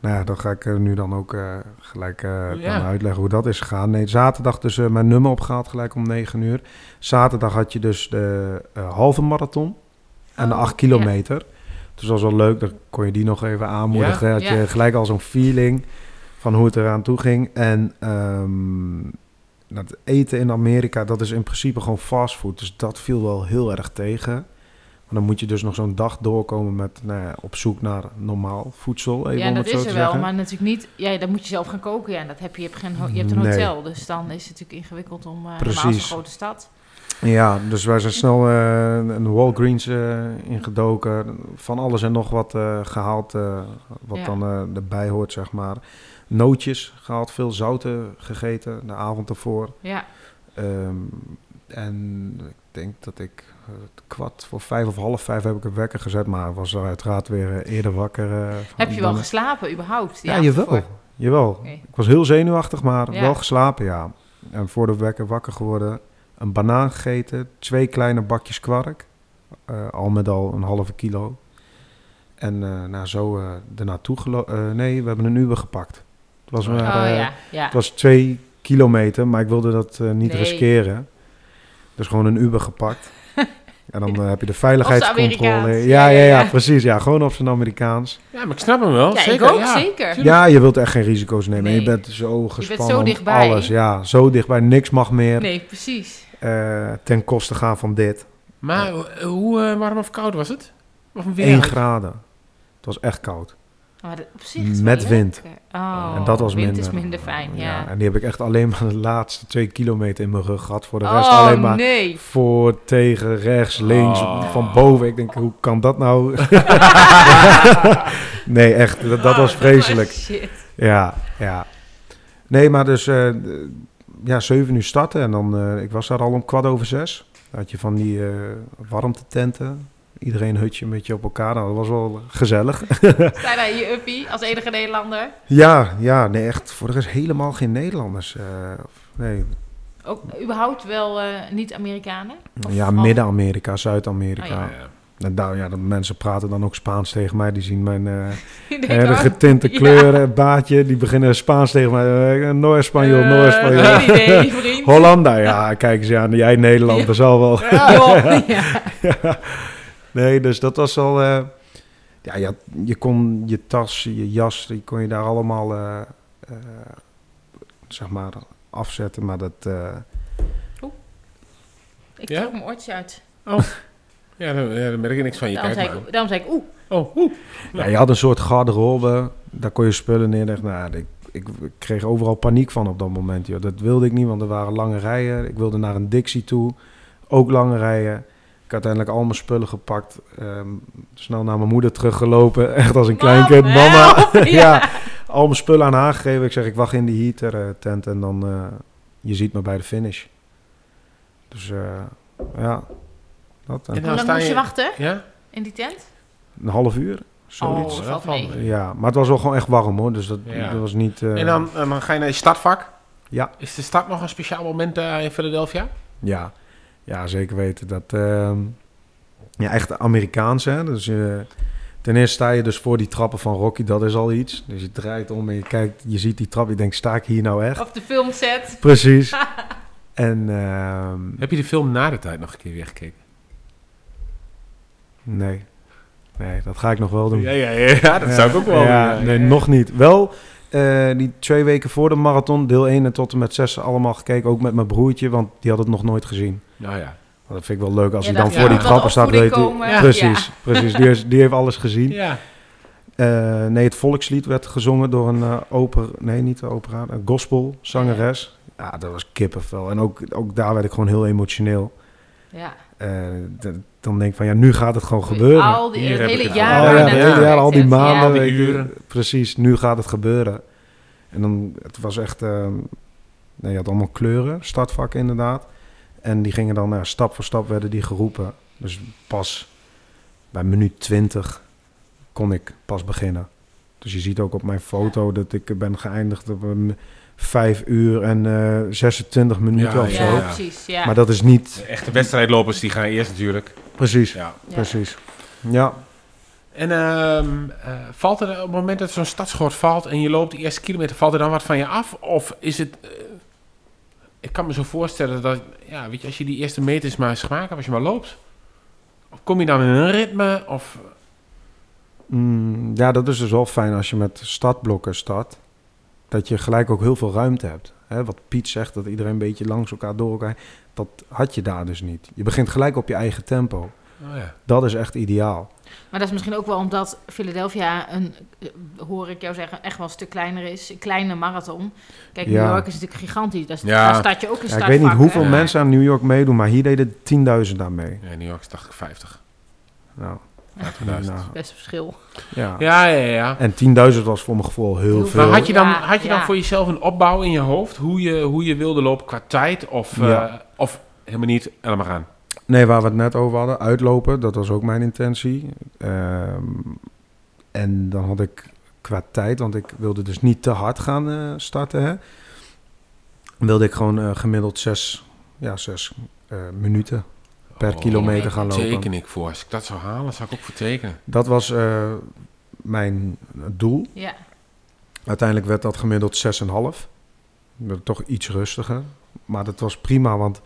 nou ja, dan ga ik nu dan ook eh, gelijk Ja. dan uitleggen hoe dat is gegaan. Nee, zaterdag dus mijn nummer opgehaald gelijk om 9 uur. Zaterdag had je dus de halve marathon en de Oh, 8 kilometer. Dus dat was wel leuk, dan kon je die nog even aanmoedigen. Ja? Had je gelijk al zo'n feeling van hoe het eraan toe ging. En ehm, dat eten in Amerika, dat is in principe gewoon fastfood. Dus dat viel wel heel erg tegen. Maar dan moet je dus nog zo'n dag doorkomen met nou ja, op zoek naar normaal voedsel. Even ja, om dat het zo is te er wel, zeggen. maar natuurlijk niet. Ja, dan moet je zelf gaan koken. Ja, en dat heb je. Je hebt, geen, je hebt een Nee. hotel, dus dan is het natuurlijk ingewikkeld om. Uh, Precies. Normaal zo'n grote stad. Ja, dus wij zijn snel eh, een Walgreens eh ingedoken. Van alles en nog wat eh, gehaald, eh, wat Ja. dan eh, erbij hoort, zeg maar. Nootjes gehaald, veel zouten gegeten de avond ervoor. Ja. Ehm, en ik denk dat ik eh, kwart voor vijf of half vijf heb ik een wekker gezet. Maar was er uiteraard weer eh, eerder wakker. eh, Heb je wel dan- geslapen überhaupt? Ja, jawel. Jawel. Oké. Ik was heel zenuwachtig, maar Ja. wel geslapen, ja. En voor de wekker wakker geworden. Een banaan gegeten, twee kleine bakjes kwark. eh, al met al een halve kilo. En eh nou, zo eh ernaartoe gelopen. nee, we hebben een Uber gepakt. Het was, maar, Oh ja, ja. het was twee kilometer, maar ik wilde dat niet Nee. riskeren. Dus gewoon een Uber gepakt. En dan eh, heb je de veiligheidscontrole. Ja, Ja, ja, ja, ja, ja. precies. Ja, gewoon op zijn Amerikaans. Ja, maar ik snap hem wel. Ja, zeker. ik ook, ja. zeker. Ja, je wilt echt geen risico's nemen. Nee. Je bent zo gespannen zo om dichtbij. alles. Ja, zo dichtbij. Niks mag meer Nee, precies. eh, ten koste gaan van dit. Maar hoe- hoe eh, warm of koud was het? Of een weer? 1 graden. Het was echt koud. Maar dat- op zich is Met wind. Oh, en dat was wind minder. is minder fijn, ja. En die heb ik echt alleen maar de laatste twee kilometer in mijn rug gehad. Voor de rest Oh, alleen maar nee. voor, tegen, rechts, links, Oh. van boven. Ik denk, hoe kan dat nou? nee, echt. Dat, dat was vreselijk. Oh, shit. Ja, ja. Nee, maar dus eh, ja, 7 uur starten en dan, eh, ik was daar al om kwart over zes. Dan had je van die eh warmtetenten. Iedereen hutje een beetje op elkaar. Nou, dat was wel gezellig. Sta daar je uppie als enige Nederlander. ja, ja, nee, echt. Voor de rest helemaal geen Nederlanders. eh, nee, Ook überhaupt wel eh, niet-Amerikanen? Of ja, Midden-Amerika, Zuid-Amerika. Oh, ja. En daar, ja, de mensen praten dan ook Spaans tegen mij. Die zien mijn de oh, getinte ja. kleuren, baadje. Die beginnen Spaans tegen mij. Uh, no Espanol, no Espanol. geen idee, vriend. Hollanda, ja, kijk eens aan. Jij Nederland, dat zal wel. Ja. Ja. Nee, dus dat was al... eh, ja, je, had- je kon je tas, je jas, die kon je daar allemaal, eh, eh, zeg maar, afzetten. Maar dat... eh, Ik Ja? trok mijn oortje uit. Ja, dan, ja, dan merk ik niks van je. Daarom Kijk zei, maar. ik, daarom zei ik oeh. Oh, oeh. ja, je had een soort garderobe, daar kon je spullen neerleggen. Nou, ik, ik, ik kreeg overal paniek van op dat moment. Joh. Dat wilde ik niet, want er waren lange rijen. Ik wilde naar een Dixie toe, ook lange rijen. Ik had uiteindelijk al mijn spullen gepakt, ehm, snel naar mijn moeder teruggelopen, echt als een klein kind. Mam, Mama, help, ja. ja. al mijn spullen aan haar gegeven. Ik zeg, ik wacht in die heater eh, tent en dan, eh, je ziet me bij de finish. Dus eh, ja, dat. En En Hoe lang moest je je- wachten Ja? in die tent? een half uur, Oh, zoiets. dat valt wel mee. van- Ja, maar het was wel gewoon echt warm hoor, dus dat, Ja. dat was niet... eh, En dan, dan ga je naar je startvak. Ja, Is de start nog een speciaal moment eh, in Philadelphia? ja, ja, zeker weten. Dat, ehm, ja, echt Amerikaans hè. Dus eh, ten eerste sta je dus voor die trappen van Rocky, dat is al iets. Dus je draait om en je kijkt, je ziet die trap, je denkt, sta ik hier nou echt? Of de filmset. Precies. en ehm, Heb je de film na de tijd nog een keer weer gekeken? nee, nee, dat ga ik nog wel doen. Ja, ja, ja, ja, dat zou ik ook wel Ja, doen, ja. nee, nog niet. Wel, eh, die twee weken voor de marathon, deel 1 en tot en met 6 allemaal gekeken. Ook met mijn broertje, want die had het nog nooit gezien. Nou ja. Dat vind ik wel leuk als Ja, hij dan voor die trappen staat. Weet hij. Precies, precies. Die, is- die heeft alles gezien. Ja. Eh, nee, het volkslied werd gezongen door een eh oper, nee, niet de opera, een gospel zangeres. Ja, dat was kippenvel. En ook, ook daar werd ik gewoon heel emotioneel. Ja. Eh, dat- dan denk ik van ja, nu gaat het gewoon gebeuren. Al die, het hele jaar. Waar ja, je het naar hele jaar, al die maanden. Al die uren. Precies, nu gaat het gebeuren. En dan, het was echt, eh, nee, je had allemaal kleuren, startvakken inderdaad. En die gingen dan, nou, stap voor stap werden die geroepen. Dus pas bij minuut 20 kon ik pas beginnen. Dus je ziet ook op mijn foto dat ik ben geëindigd op een 5 uur en eh 26 minuten Ja, of Ja, zo. ja. precies. Ja. Maar dat is niet De echte wedstrijdlopers die gaan eerst natuurlijk. Precies. Ja. Precies. Ja, En ehm, eh, valt er op het moment dat zo'n stadsschort valt en je loopt de eerste kilometer, valt er dan wat van je af? Of is het... eh, ik kan me zo voorstellen dat, ja, weet je, als je die eerste meters maar eens gemaakt hebt, als je maar loopt, of kom je dan in een ritme? Of, Mm, ja, dat is dus wel fijn als je met startblokken start. Dat je gelijk ook heel veel ruimte hebt. Hè, wat Piet zegt, dat iedereen een beetje langs elkaar door elkaar. Dat had je daar dus niet. Je begint gelijk op je eigen tempo. oh ja. Dat is echt ideaal. Maar dat is misschien ook wel omdat Philadelphia een, eh, hoor ik jou zeggen, echt wel een stuk kleiner is. Een kleine marathon. Kijk, Ja. New York is natuurlijk gigantisch. Daar, Ja. daar staat je ook in Ja, ik weet niet hoeveel Ja. mensen aan New York meedoen, maar hier deden 10.000 aan mee. ja, New York is 80, 50. Nou, 50.000. nou, Best een verschil. ja. Ja, ja, ja. En 10.000 was voor mijn gevoel heel veel. Maar had je dan, Ja, had je dan voor jezelf een opbouw in je hoofd? Hoe je, hoe je wilde lopen qua tijd? Of, eh, of helemaal niet, helemaal gaan? Nee, waar we het net over hadden, uitlopen, dat was ook mijn intentie. Ehm, en dan had ik qua tijd, want ik wilde dus niet te hard gaan eh, starten, hè, wilde ik gewoon eh, gemiddeld zes, ja, zes eh, minuten per Oh, kilometer gaan lopen. Teken ik voor. Als ik dat zou halen, zou ik ook voor tekenen. Dat was eh, mijn doel. Ja. Uiteindelijk werd dat gemiddeld 6,5. werd toch iets rustiger. Maar dat was prima, want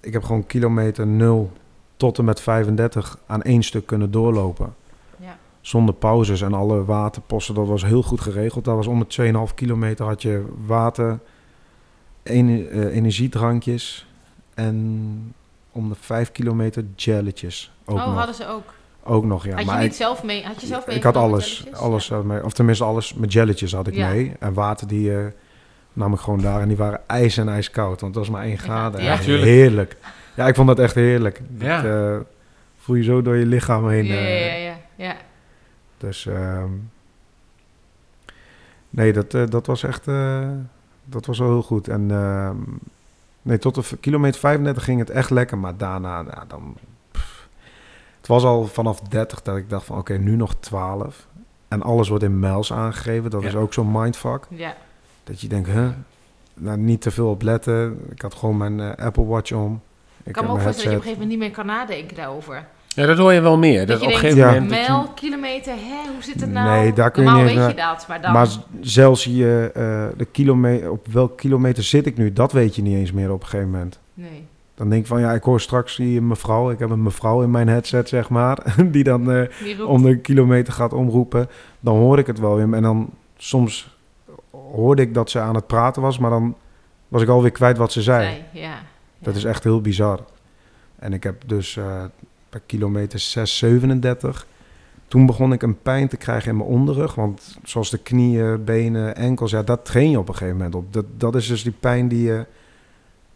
ik heb gewoon kilometer 0 tot en met 35 aan één stuk kunnen doorlopen. Ja. Zonder pauzes en alle waterposten, dat was heel goed geregeld. Dat was om de 2,5 kilometer had je water, en- eh, energiedrankjes en om de 5 kilometer jelletjes. Ook oh, nog. hadden ze ook. Ook nog, ja. had je maar niet ik, zelf mee? Had je zelf mee? ik had alles, alles zelf mee. Of tenminste alles, met jelletjes had ik Ja. mee. En water die eh, nam ik gewoon daar. En die waren ijs en ijskoud, want het was maar één graden. Ja, heerlijk. Ja, ik vond dat echt heerlijk. Ja. Dat, eh, voel je zo door je lichaam heen. Ja, eh. ja, ja, ja. Dus ehm, nee, dat, eh, dat was echt, eh, dat was wel heel goed. En ehm, nee, tot de kilometer 35 ging het echt lekker, maar daarna, dan, pff. het was al vanaf 30 dat ik dacht van, oké, nu nog 12. En alles wordt in mijls aangegeven. Dat Ja. is ook zo'n mindfuck. ja. Dat je denkt, huh? Nou, niet te veel op letten. Ik had gewoon mijn eh, Apple Watch om. Ik kan me ook voorstellen dat je op een gegeven moment niet meer kan nadenken daarover. Ja, dat hoor je wel meer. Dat, Dat je op een gegeven Ja. moment... je- Mijl, kilometer, hè, hoe zit het nou? Nee, daar kun je Normaal niet weet je dat, maar dan... Maar zelfs je, eh, de kilometer, op welk kilometer zit ik nu, dat weet je niet eens meer op een gegeven moment. nee. Dan denk ik van ja, ik hoor straks die mevrouw, ik heb een mevrouw in mijn headset zeg maar, die dan eh, Die om de kilometer gaat omroepen. Dan hoor ik het wel weer. En dan soms hoorde ik dat ze aan het praten was, maar dan was ik alweer kwijt wat ze zei. Nee, ja. Dat ja. is echt heel bizar. En ik heb dus eh bij kilometer 6, 37. Toen begon ik een pijn te krijgen in mijn onderrug. Want zoals de knieën, benen, enkels, ja, dat train je op een gegeven moment op. Dat, dat is dus die pijn die je.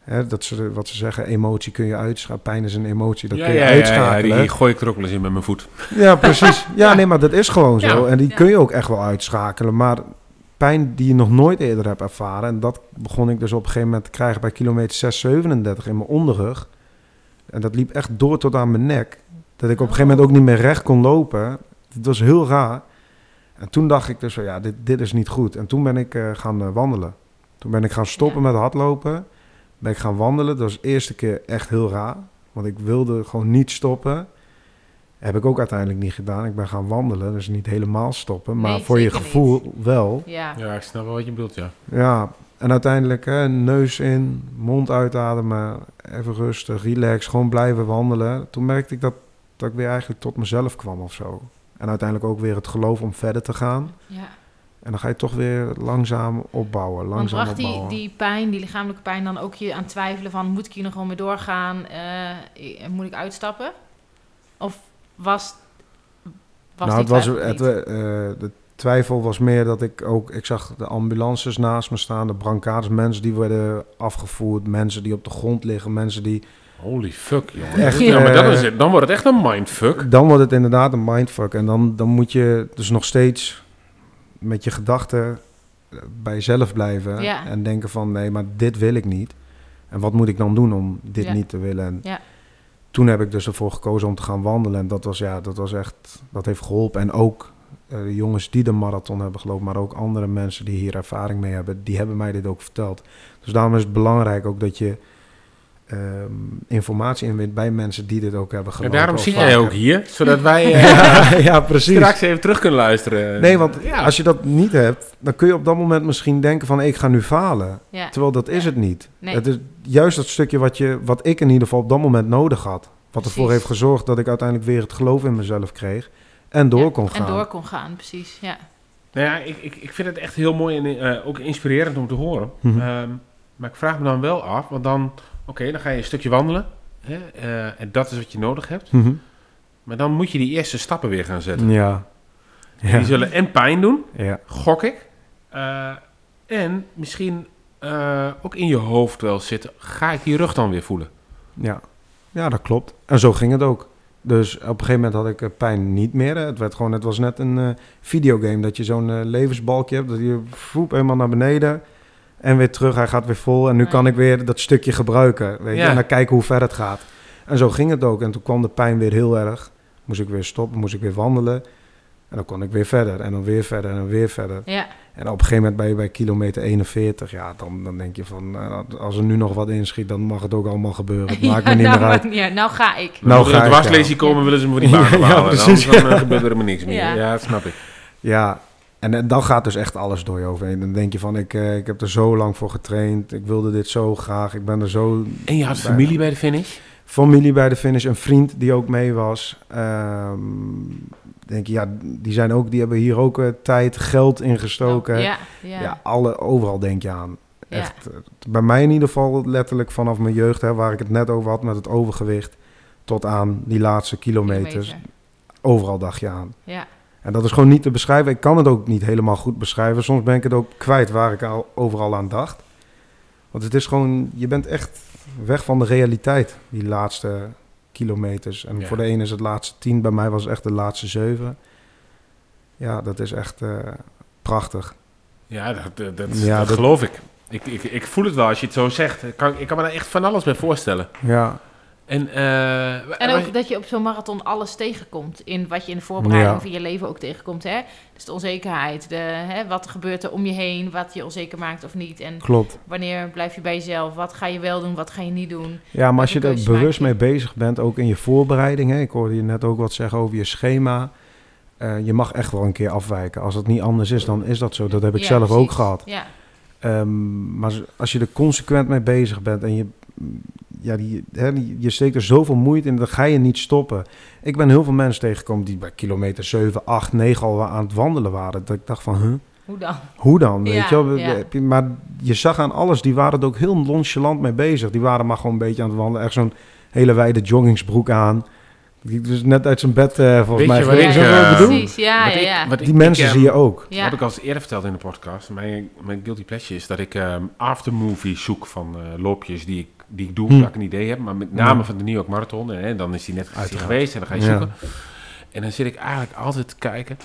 Hè, dat ze, wat ze zeggen, emotie kun je uitschakelen. Pijn is een emotie, dat ja, kun je ja, ja, ja, uitschakelen. die gooi ik er ook wel eens in met mijn voet. Ja, precies. Ja, nee, maar dat is gewoon zo. Ja. En die Ja. kun je ook echt wel uitschakelen. Maar pijn die je nog nooit eerder hebt ervaren... en dat begon ik dus op een gegeven moment te krijgen... bij kilometer 6, 37 in mijn onderrug. En dat liep echt door tot aan mijn nek. Dat ik op een gegeven moment ook niet meer recht kon lopen. Het was heel raar. En toen dacht ik dus van, ja, dit, dit is niet goed. En toen ben ik eh, gaan eh, wandelen. Toen ben ik gaan stoppen met hardlopen. Ben ik gaan wandelen. Dat was de eerste keer echt heel raar. Want ik wilde gewoon niet stoppen. Heb ik ook uiteindelijk niet gedaan. Ik ben gaan wandelen, dus niet helemaal stoppen. Maar Nee, voor je gevoel wel. Ja. Ja, ik snap wel wat je bedoelt, ja. Ja, en uiteindelijk hè, neus in, mond uitademen, even rustig, relax, gewoon blijven wandelen. Toen merkte ik dat, dat ik weer eigenlijk tot mezelf kwam of zo. En uiteindelijk ook weer het geloof om verder te gaan. ja. En dan ga je toch weer langzaam opbouwen, Want langzaam bracht die, opbouwen. die pijn, die lichamelijke pijn, dan ook je aan twijfelen van... moet ik hier nog gewoon mee doorgaan? Eh, moet ik uitstappen? Of was, was nou, het was, het, eh, de twijfel was meer dat ik ook... Ik zag de ambulances naast me staan, de brancarders. Mensen die worden afgevoerd, mensen die op de grond liggen, mensen die Holy fuck, jongen. Echt, ja, maar dan, eh, is het, dan wordt het echt een mindfuck. Dan wordt het inderdaad een mindfuck. En dan, dan moet je dus nog steeds met je gedachten eh, bij jezelf blijven. Ja. En denken van, nee, maar dit wil ik niet. En wat moet ik dan doen om dit Ja. niet te willen? En Ja. toen heb ik dus ervoor gekozen om te gaan wandelen. En dat was, ja, dat was echt, dat heeft geholpen. En ook eh, jongens die de marathon hebben gelopen, maar ook andere mensen die hier ervaring mee hebben, die hebben mij dit ook verteld. Dus daarom is het belangrijk ook dat je ehm, informatie inwint bij mensen die dit ook hebben En gelopen. daarom of zit jij ook hier, zodat wij eh, ja, ja, precies. straks even terug kunnen luisteren. Nee, want ja. als je dat niet hebt, dan kun je op dat moment misschien denken van ik ga nu falen. Ja. Terwijl dat is het niet. Nee. Het is juist dat stukje wat, je, wat ik in ieder geval op dat moment nodig had. Wat ervoor Precies. heeft gezorgd dat ik uiteindelijk weer het geloof in mezelf kreeg. En door Ja, kon gaan. En door kon gaan, precies. Ja. Nou ja, ik, ik, ik vind het echt heel mooi en eh, ook inspirerend om te horen. Mhm. Ehm, maar ik vraag me dan wel af, want dan, oké, dan ga je een stukje wandelen. Hè, eh, en dat is wat je nodig hebt. Mhm. Maar dan moet je die eerste stappen weer gaan zetten. Ja. Die zullen en pijn doen, Ja. gok ik. Eh, en misschien eh, ook in je hoofd wel zitten, ga ik die rug dan weer voelen? Ja. ja, dat klopt. En zo ging het ook. Dus op een gegeven moment had ik eh, pijn niet meer. Het, werd gewoon, het was net een eh, videogame. Dat je zo'n eh, levensbalkje hebt. Dat je voep helemaal naar beneden. En weer terug. Hij gaat weer vol. En nu kan ik weer dat stukje gebruiken. Weet je? Ja. En dan kijken hoe ver het gaat. En zo ging het ook. En toen kwam de pijn weer heel erg. Moest ik weer stoppen. Moest ik weer wandelen. En dan kon ik weer verder. En dan weer verder. En dan weer verder. Ja. En op een gegeven moment ben je bij kilometer 41. Ja, dan, dan denk je van... eh, als er nu nog wat inschiet, dan mag het ook allemaal gebeuren. Het maakt me niet nou, meer uit. niet uit. Nou ga ik. Nou er ga ik, dwarslesie ja. komen, willen ze me voor die baan Ja, ja, halen. precies. Anders dan, eh, gebeurt er helemaal niks meer. Ja. Ja. dat snap ik. Ja, en, eh, dan gaat dus echt alles door je overheen. Dan denk je van, ik, eh, ik heb er zo lang voor getraind. Ik wilde dit zo graag. Ik ben er zo... En je had bij- familie bij de finish? Familie bij de finish. Een vriend die ook mee was. Ehm, denk je, ja, die zijn ook... Die hebben hier ook eh, tijd, geld ingestoken. Ja, ja. ja, alle, overal denk je aan. Echt, eh, bij mij in ieder geval letterlijk vanaf mijn jeugd, hè, waar ik het net over had met het overgewicht, tot aan die laatste kilometers. Kilometer. Overal dacht je aan. Ja. En dat is gewoon niet te beschrijven. Ik kan het ook niet helemaal goed beschrijven. Soms ben ik het ook kwijt waar ik al overal aan dacht. Want het is gewoon, je bent echt weg van de realiteit, die laatste kilometers. En Ja. voor de ene is het laatste tien, bij mij was het echt de laatste zeven. Ja, dat is echt eh, prachtig. Ja, dat, dat, dat, Ja, dat dat- geloof ik. Ik, ik. ik voel het wel als je het zo zegt. Ik kan, ik kan me daar echt van alles bij voorstellen. Ja, En, eh, En ook dat je op zo'n marathon alles tegenkomt. In wat je in de voorbereiding Ja. in je leven ook tegenkomt. Hè? Dus de onzekerheid. De, hè, wat gebeurt er om je heen. Wat je onzeker maakt of niet. En klopt. wanneer blijf je bij jezelf. Wat ga je wel doen. Wat ga je niet doen. Ja, maar als je er bewust mee bezig bent, ook in je voorbereiding. Hè? Ik hoorde je net ook wat zeggen over je schema. Eh, je mag echt wel een keer afwijken. Als het niet anders is, dan is dat zo. Dat heb ik Ja, zelf ook gehad. Ja. Ehm, maar als je er consequent mee bezig bent en je, ja, die, hè, die- je steekt er zoveel moeite in, dan ga je niet stoppen. Ik ben heel veel mensen tegengekomen die bij kilometer 7, 8, 9 al aan het wandelen waren. Dat ik dacht van, huh? Hoe dan? Hoe dan? Weet Ja, je wel? ja. Maar je zag aan alles, die waren er ook heel nonchalant mee bezig. Die waren maar gewoon een beetje aan het wandelen. Echt zo'n hele wijde joggingsbroek aan. Die dus net uit zijn bed, eh, volgens Weet mij. Weet je wat eh, ik? Precies, ja, wat ja, ik- ja. wat Die ik- mensen ik, zie je ehm, ook. Ja. Heb ik al eens eerder verteld in de podcast. Mijn, mijn guilty pleasure is dat ik ehm aftermovie zoek van eh, loopjes die ik, die ik doe, Hm. dat ik een idee heb. Maar met name van de New York Marathon. En, dan is die net geweest en dan ga je zoeken. En dan zit ik eigenlijk altijd te kijken.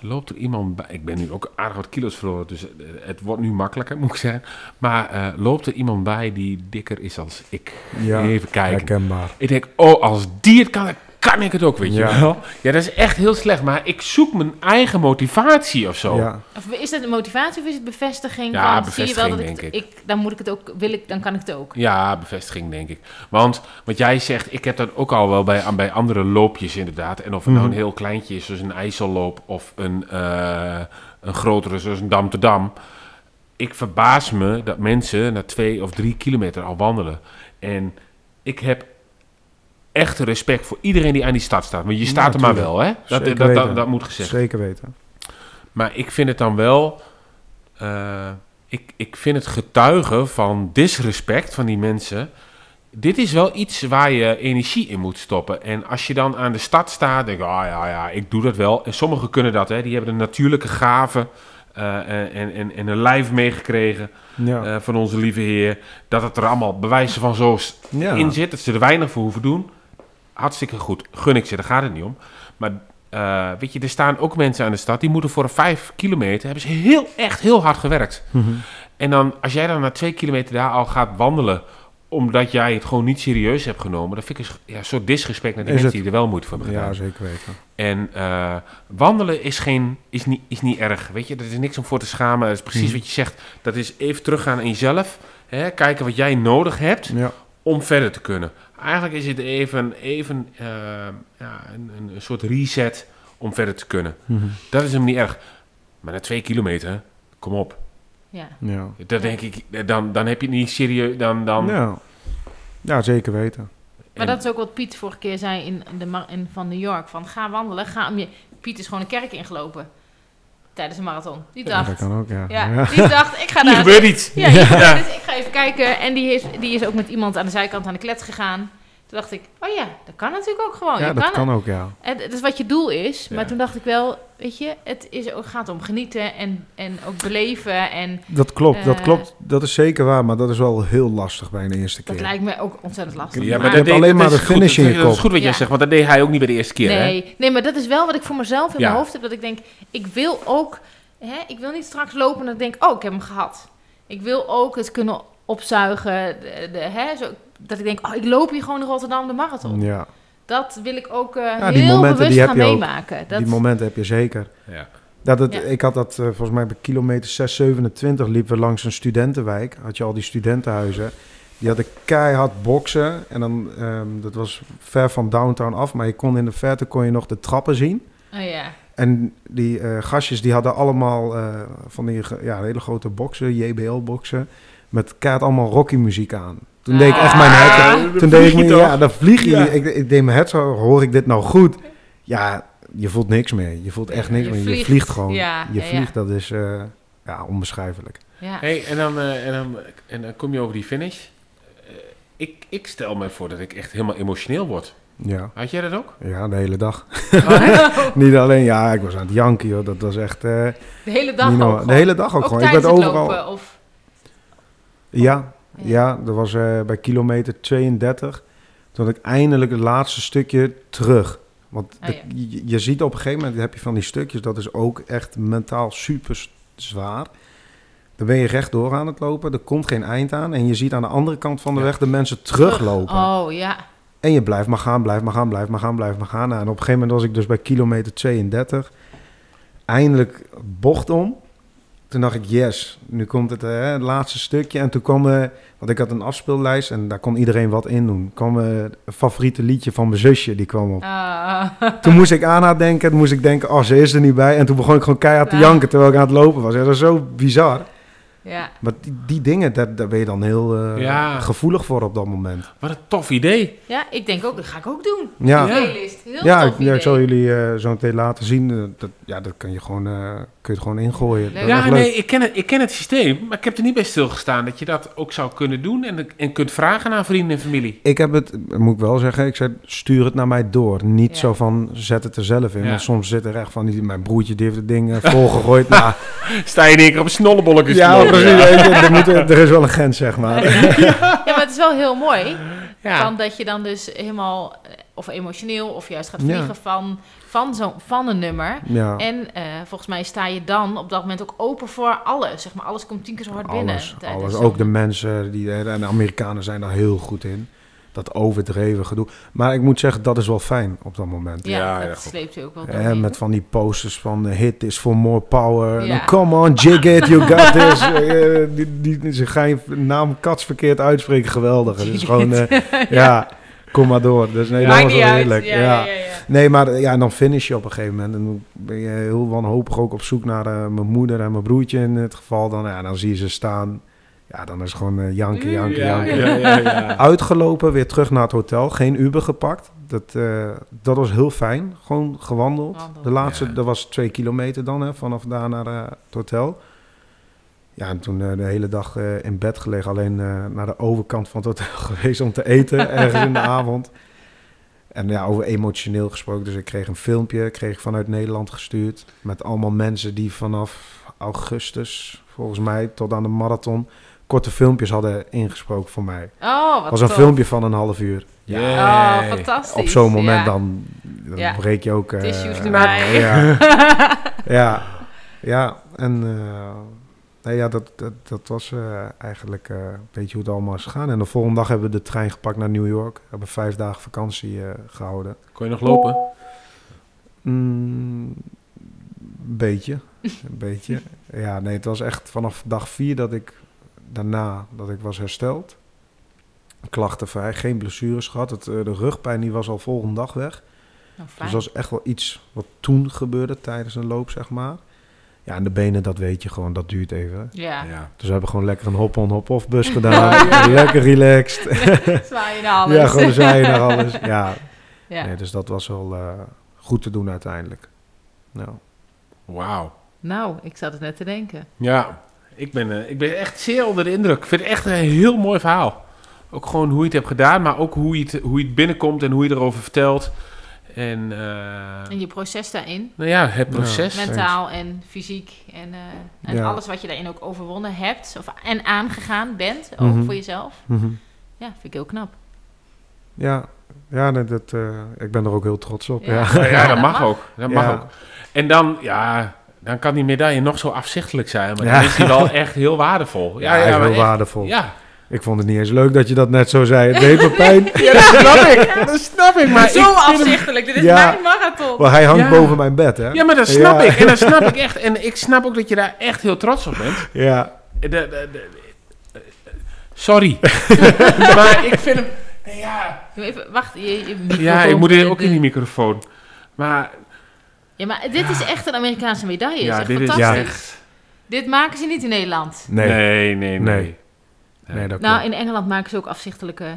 Loopt er iemand bij? Ik ben nu ook aardig wat kilo's verloren, dus eh, het wordt nu makkelijker, moet ik zeggen. Maar eh, loopt er iemand bij die dikker is als ik? Ja, Even kijken. herkenbaar. Ik denk, oh, als die het kan, kan ik het ook, weet je Ja. wel. Ja, dat is echt heel slecht. Maar ik zoek mijn eigen motivatie of zo. Ja. Of is het een motivatie of is het bevestiging? Ja, van, zie je wel dat bevestiging, ik, denk ik. Dan moet ik het ook, wil ik, dan kan ik het ook. Ja, bevestiging denk ik. Want wat jij zegt, ik heb dat ook al wel bij, aan- bij andere loopjes inderdaad. En of het nou Mhm. een heel kleintje is, zoals een IJsselloop, of een, eh, een grotere, zoals een Dam te Dam. Ik verbaas me dat mensen na twee of drie kilometer al wandelen. En ik heb echt respect voor iedereen die aan die start staat. Want je staat er maar wel, hè? Dat, dat, dat, moet gezegd. Zeker weten. Maar ik vind het dan wel. eh, ik, ik vind het getuigen van disrespect van die mensen. Dit is wel iets waar je energie in moet stoppen. En als je dan aan de stad staat, denk ik, ah ja, ja, ik doe dat wel. En sommigen kunnen dat, hè. Die hebben een natuurlijke gave. eh, en, en, en een lijf meegekregen Ja. eh, van onze lieve Heer. Dat het er allemaal bewijzen van zo Ja. in zit. Dat ze er weinig voor hoeven doen. Hartstikke goed. Gun ik ze, daar gaat het niet om. Maar eh, weet je, er staan ook mensen aan de stad die moeten voor een vijf kilometer. hebben ze heel, echt heel hard gewerkt. Mhm. En dan, als jij dan na twee kilometer daar al gaat wandelen. omdat jij het gewoon niet serieus hebt genomen. dan vind ik een ja, soort disrespect naar Is mensen die er wel moeite van hebben gedaan. Ja, zeker weten. En eh, wandelen is, geen, is, niet, is niet erg. Weet je, er is niks om voor te schamen. Dat is precies Mhm. wat je zegt. Dat is even teruggaan in jezelf. Hè, kijken wat jij nodig hebt Ja. Om verder te kunnen. Eigenlijk is het even, even eh, ja, een, een, soort reset om verder te kunnen. Mhm. Dat is hem niet erg. Maar na twee kilometer, kom op. Ja. Ja. Dat denk ik, dan, dan heb je het niet serieus. Dan, dan, Ja. ja, zeker weten. Maar dat is ook wat Piet vorige keer zei in de in, van New York. Van ga wandelen, ga om je... Piet is gewoon een kerk ingelopen. Tijdens een marathon. Die Ja, dacht... dat kan ook, ja. Ja, Ja. die dacht, ik ga daar... gebeurt iets. Ja, Ja. iets. ik ga even kijken. En die is, die is ook met iemand aan de zijkant aan de klets gegaan. Toen dacht ik, oh ja, dat kan natuurlijk ook gewoon. Ja, Je dat kan ook, ja. Het, het is wat je doel is. Maar Ja. toen dacht ik wel, weet je, het is ook, gaat om genieten en, en ook beleven. En Dat klopt, dat Eh, klopt. Dat is zeker waar, maar dat is wel heel lastig bij een eerste keer. dat lijkt me ook ontzettend lastig. Ja, maar Je dat hebt deed- alleen dat maar de goed. finish in je Dat is goed wat jij Ja. zegt, want dat deed hij ook niet bij de eerste keer. Hè? Nee, nee, maar dat is wel wat ik voor mezelf in Ja. mijn hoofd heb. Dat ik denk, ik wil ook, hè, ik wil niet straks lopen en dat ik denk, oh, ik heb hem gehad. Ik wil ook het kunnen opzuigen. De, de, hè, zo, dat ik denk, oh, ik loop hier gewoon in Rotterdam de marathon. Ja, Dat wil ik ook eh, Ja, die heel momenten, bewust gaan ook. meemaken. Dat, die momenten heb je zeker. Ja. Dat het, Ja. Ik had dat eh, volgens mij bij kilometer 627 liepen we langs een studentenwijk. Had je al die studentenhuizen. Die hadden keihard boksen. En dan, ehm, dat was ver van downtown af. Maar je kon in de verte kon je nog de trappen zien. oh ja. En die eh, gastjes die hadden allemaal eh, van die ja, hele grote boksen, JBL-boksen. Met keihard allemaal Rocky muziek aan. Toen deed ik echt mijn Ah, head. Toen deed ik me, ja, dan vlieg je. Ja. Ik, ik deed mijn head zo, hoor ik dit nou goed? Ja, je voelt niks meer. Je voelt echt niks Je meer. Je vliegt. gewoon. Ja, je ja, ja. vliegt, dat is eh, ja, onbeschrijfelijk. ja. Hey, en, dan, eh, en, dan, en dan kom je over die finish. Eh, ik, ik stel me voor dat ik echt helemaal emotioneel word. Ja, Had jij dat ook? ja de hele dag. Oh, Niet alleen, ja, ik was aan het janken, joh. Dat was echt... eh, De hele dag ook. De hele dag ook, Ook gewoon. Ik werd overal... lopen? Of, Ja, ja, dat was eh, bij kilometer 32. Toen had ik eindelijk het laatste stukje terug. Want Ah, de- ja. je, je ziet op een gegeven moment heb je van die stukjes, dat is ook echt mentaal super zwaar. Dan ben je rechtdoor aan het lopen, er komt geen eind aan. En je ziet aan de andere kant van de Ja. weg de mensen teruglopen. Oh ja. En je blijft maar gaan, blijft maar gaan, blijft maar gaan, blijft maar gaan. Nou, en op een gegeven moment was ik dus bij kilometer 32. Eindelijk bocht om. Toen dacht ik, yes, nu komt het, eh, het laatste stukje. En toen kwam, eh want ik had een afspeellijst en daar kon iedereen wat in doen. kwam eh, een favoriete liedje van mijn zusje, die kwam op. Ah. Toen moest ik aan haar denken, toen moest ik denken, oh, ze is er niet bij. En toen begon ik gewoon keihard te Ja. janken terwijl ik aan het lopen was. Ja, dat is zo bizar. Ja. Maar die, die dingen, daar, daar ben je dan heel eh, Ja. gevoelig voor op dat moment. Wat een tof idee. ja, ik denk ook, dat ga ik ook doen. Ja. Heel Ja, tof ik, ja, ik idee. zal jullie eh, zo meteen laten zien. Eh, dat, ja, dat kan je gewoon, eh, kun je het gewoon ingooien. Leuk. Ja, nee, ik ken, het, ik ken het systeem, maar ik heb er niet bij stilgestaan dat je dat ook zou kunnen doen en, en kunt vragen aan vrienden en familie. Ik heb het, moet ik wel zeggen, ik zei stuur het naar mij door. Niet Ja. zo van zet het er zelf in. Ja. Want soms zit er echt van, die, mijn broertje die heeft het ding volgegooid. nou, Sta je in één keer op een snollebolletje te ja. Precies. weet je, Er, moet, er is wel een grens, zeg maar. Ja, maar het is wel heel mooi. Ja. Van dat je dan dus helemaal, eh, of emotioneel, of juist gaat Ja. vliegen van, van, zo, van een nummer. Ja, En eh, volgens mij sta je dan op dat moment ook open voor alles. Zeg maar, alles komt tien keer zo hard binnen. alles. zo'n- Ook de mensen, die, en de Amerikanen zijn daar heel goed in. Dat overdreven gedoe. Maar ik moet zeggen, dat is wel fijn op dat moment. Ja, Ja, dat ja, sleept je ook wel doorheen. met van die posters van eh, hit is for more power. En Ja. dan, come on, jig it, you got this. Eh, die, die, ze gaan je naam Kats verkeerd uitspreken, geweldig. Het is gewoon, eh, ja. kom maar door. Dus nee, dat was niet wel heerlijk. Ja, Ja, ja, ja, ja. Nee, maar ja, en dan finish je op een gegeven moment. En dan ben je heel wanhopig ook op zoek naar eh, mijn moeder en mijn broertje in het geval. Dan, ja, dan zie je ze staan. Ja, dan is het gewoon eh, janken, janken, Ja, janken. ja, ja, ja. Uitgelopen, weer terug naar het hotel. Geen Uber gepakt. Dat, eh, dat was heel fijn. Gewoon gewandeld. De laatste, Ja. dat was twee kilometer dan, hè, vanaf daar naar eh, het hotel. Ja, en toen eh, de hele dag eh, in bed gelegen. Alleen eh, naar de overkant van het hotel geweest om te eten, ergens in de avond. En ja, over emotioneel gesproken. Dus ik kreeg een filmpje, kreeg ik vanuit Nederland gestuurd. Met allemaal mensen die vanaf augustus, volgens mij, tot aan de marathon... korte filmpjes hadden ingesproken voor mij. Oh, wat Het was een tof. filmpje van een half uur. Oh, fantastisch. Op zo'n moment Ja. dan, dan Ja. breek je ook... eh, Tissues erbij. Ja, ja, ja. En eh, nee, ja, dat, dat, dat was eh, eigenlijk eh, een beetje hoe het allemaal is gegaan. En de volgende dag hebben we de trein gepakt naar New York. We hebben vijf dagen vakantie eh, gehouden. Kon je nog lopen? Mm, beetje, een beetje. Ja, nee, het was echt vanaf dag vier dat ik daarna dat ik was hersteld. Klachtenvrij, geen blessures gehad. Het, eh, de rugpijn die was al volgende dag weg. Nou, Dus dat was echt wel iets wat toen gebeurde tijdens een loop, zeg maar. Ja, en de benen, dat weet je gewoon, dat duurt even. Ja. Dus we hebben gewoon lekker een hop-on, hop-off bus gedaan. Lekker relaxed. Zwaaien naar alles. Ja, gewoon zwaaien naar alles. Ja. Ja. Nee, dus dat was wel eh, goed te doen uiteindelijk. Nou. Wauw. Nou, ik zat het net te denken. Ja, ik ben, eh, ik ben echt zeer onder de indruk. Ik vind het echt een heel mooi verhaal. Ook gewoon hoe je het hebt gedaan, maar ook hoe je het, hoe je het binnenkomt en hoe je erover vertelt. En, eh, En je proces daarin. nou ja, het proces. Mentaal en fysiek. En, eh, en Ja. alles wat je daarin ook overwonnen hebt. Of, en aangegaan bent. Ook Mhm. voor jezelf. Mhm. Ja, vind ik heel knap. Ja, ja nee, dat, eh, ik ben er ook heel trots op. Ja. Ja, Ja, ja, dat mag ook. Dat mag ook. En dan, ja, dan kan die medaille nog zo afzichtelijk zijn, maar Ja. dan is die wel echt heel waardevol. Ja, heel echt- waardevol. Ja. Ik vond het niet eens leuk dat je dat net zo zei. Het deed me pijn. ja, dat snap ik. Dat snap ik. Maar Zo ik vind hem- afzichtelijk. Dit is Ja. mijn marathon. Maar hij hangt Ja. boven mijn bed, hè? Ja, maar dat snap Ja. ik. En dat snap ik echt. En ik snap ook dat je daar echt heel trots op bent. Ja. De- de- de- sorry. maar ik vind hem... Ja, Even, wacht, je, je microfoon- ja ik moet ook in die microfoon. Maar Ja, maar dit is echt een Amerikaanse medaille. ja, is echt dit is fantastisch. echt... Dit maken ze niet in Nederland. Nee. Nee, nee, nee. Nee. Nee, dat Nou, klopt. in Engeland maken ze ook afzichtelijke...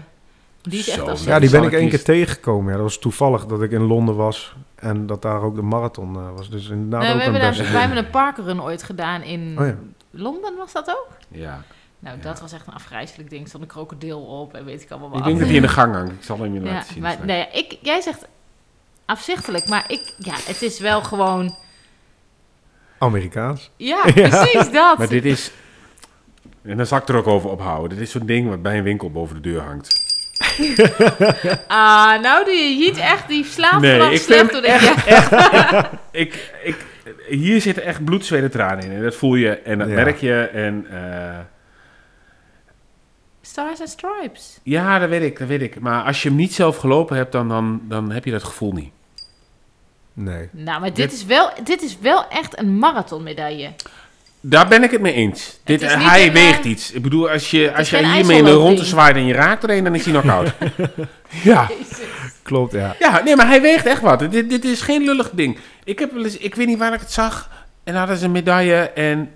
Die is echt afzichtelijk. Ja, die ben ik ik één keer tegengekomen. Ja, dat was toevallig dat ik in Londen was en dat daar ook de marathon eh, was. Dus inderdaad Nee, ook we, een hebben daar, wij hebben een parkrun ooit gedaan in Oh ja. Londen, was dat ook? Ja. Nou, dat was echt een afgrijzelijk ding. Er stond een krokodil op en weet ik allemaal Ik wat. denk dat hij in de gang hangt. Ik zal hem je Ja, laten zien. maar nee, ik, jij zegt afzichtelijk, maar ik, ja, het is wel gewoon, Amerikaans. ja, precies dat. Maar dit is... En dan zal ik er ook over ophouden. Dit is zo'n ding wat bij een winkel boven de deur hangt. Ah, nou, die jiet echt, die slaapt Nee, vanaf slecht door de echt, ik, ik, hier zitten echt bloed, zweet en tranen in. En dat voel je en dat Ja. merk je. En eh, Stars and Stripes. ja, dat weet ik, dat weet ik. Maar als je hem niet zelf gelopen hebt, dan, dan, dan heb je dat gevoel niet. Nee. Nou, maar dit is wel, dit is wel echt een marathonmedaille. Daar ben ik het mee eens. Dit, hij een, weegt eh, iets. Ik bedoel, als je, als je hiermee in de ijsselloopding. ronde zwaait en je raakt er een, dan is hij knock-out. ja. Klopt, ja. ja, nee, maar hij weegt echt wat. Dit, dit is geen lullig ding. Ik, heb wel eens, ik weet niet waar ik het zag. En hadden ze een medaille en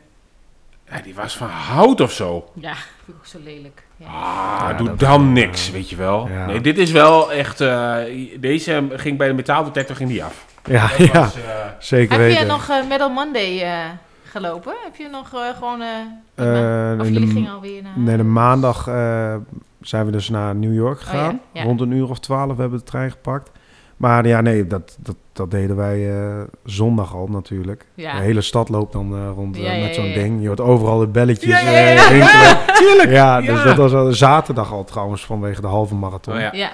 ja, die was van hout of zo. Ja, vind ik ook zo lelijk. Ja. Ah, Ja, doe dan niks, weet je wel. ja. Nee, dit is wel echt... eh, deze ging bij de metaaldetector ging die af. Ja, Dat ja. was, eh, Zeker Heb weten. je nog eh, Medal Monday eh, gelopen? Heb je nog eh, gewoon... eh Eh, of jullie gingen alweer naar... Nee, de maandag eh, zijn we dus naar New York gegaan. Oh ja, ja. Rond een uur of twaalf hebben we de trein gepakt. Maar ja, nee, dat, dat, dat deden wij eh, zondag al natuurlijk. Ja. De hele stad loopt dan eh, rond met zo'n ja. ding. Je hoort overal de belletjes Ja, ja, ja, eh, ja. rinkelen. tuurlijk. Ja, dus dat was al zaterdag al trouwens vanwege de halve marathon. Oh ja.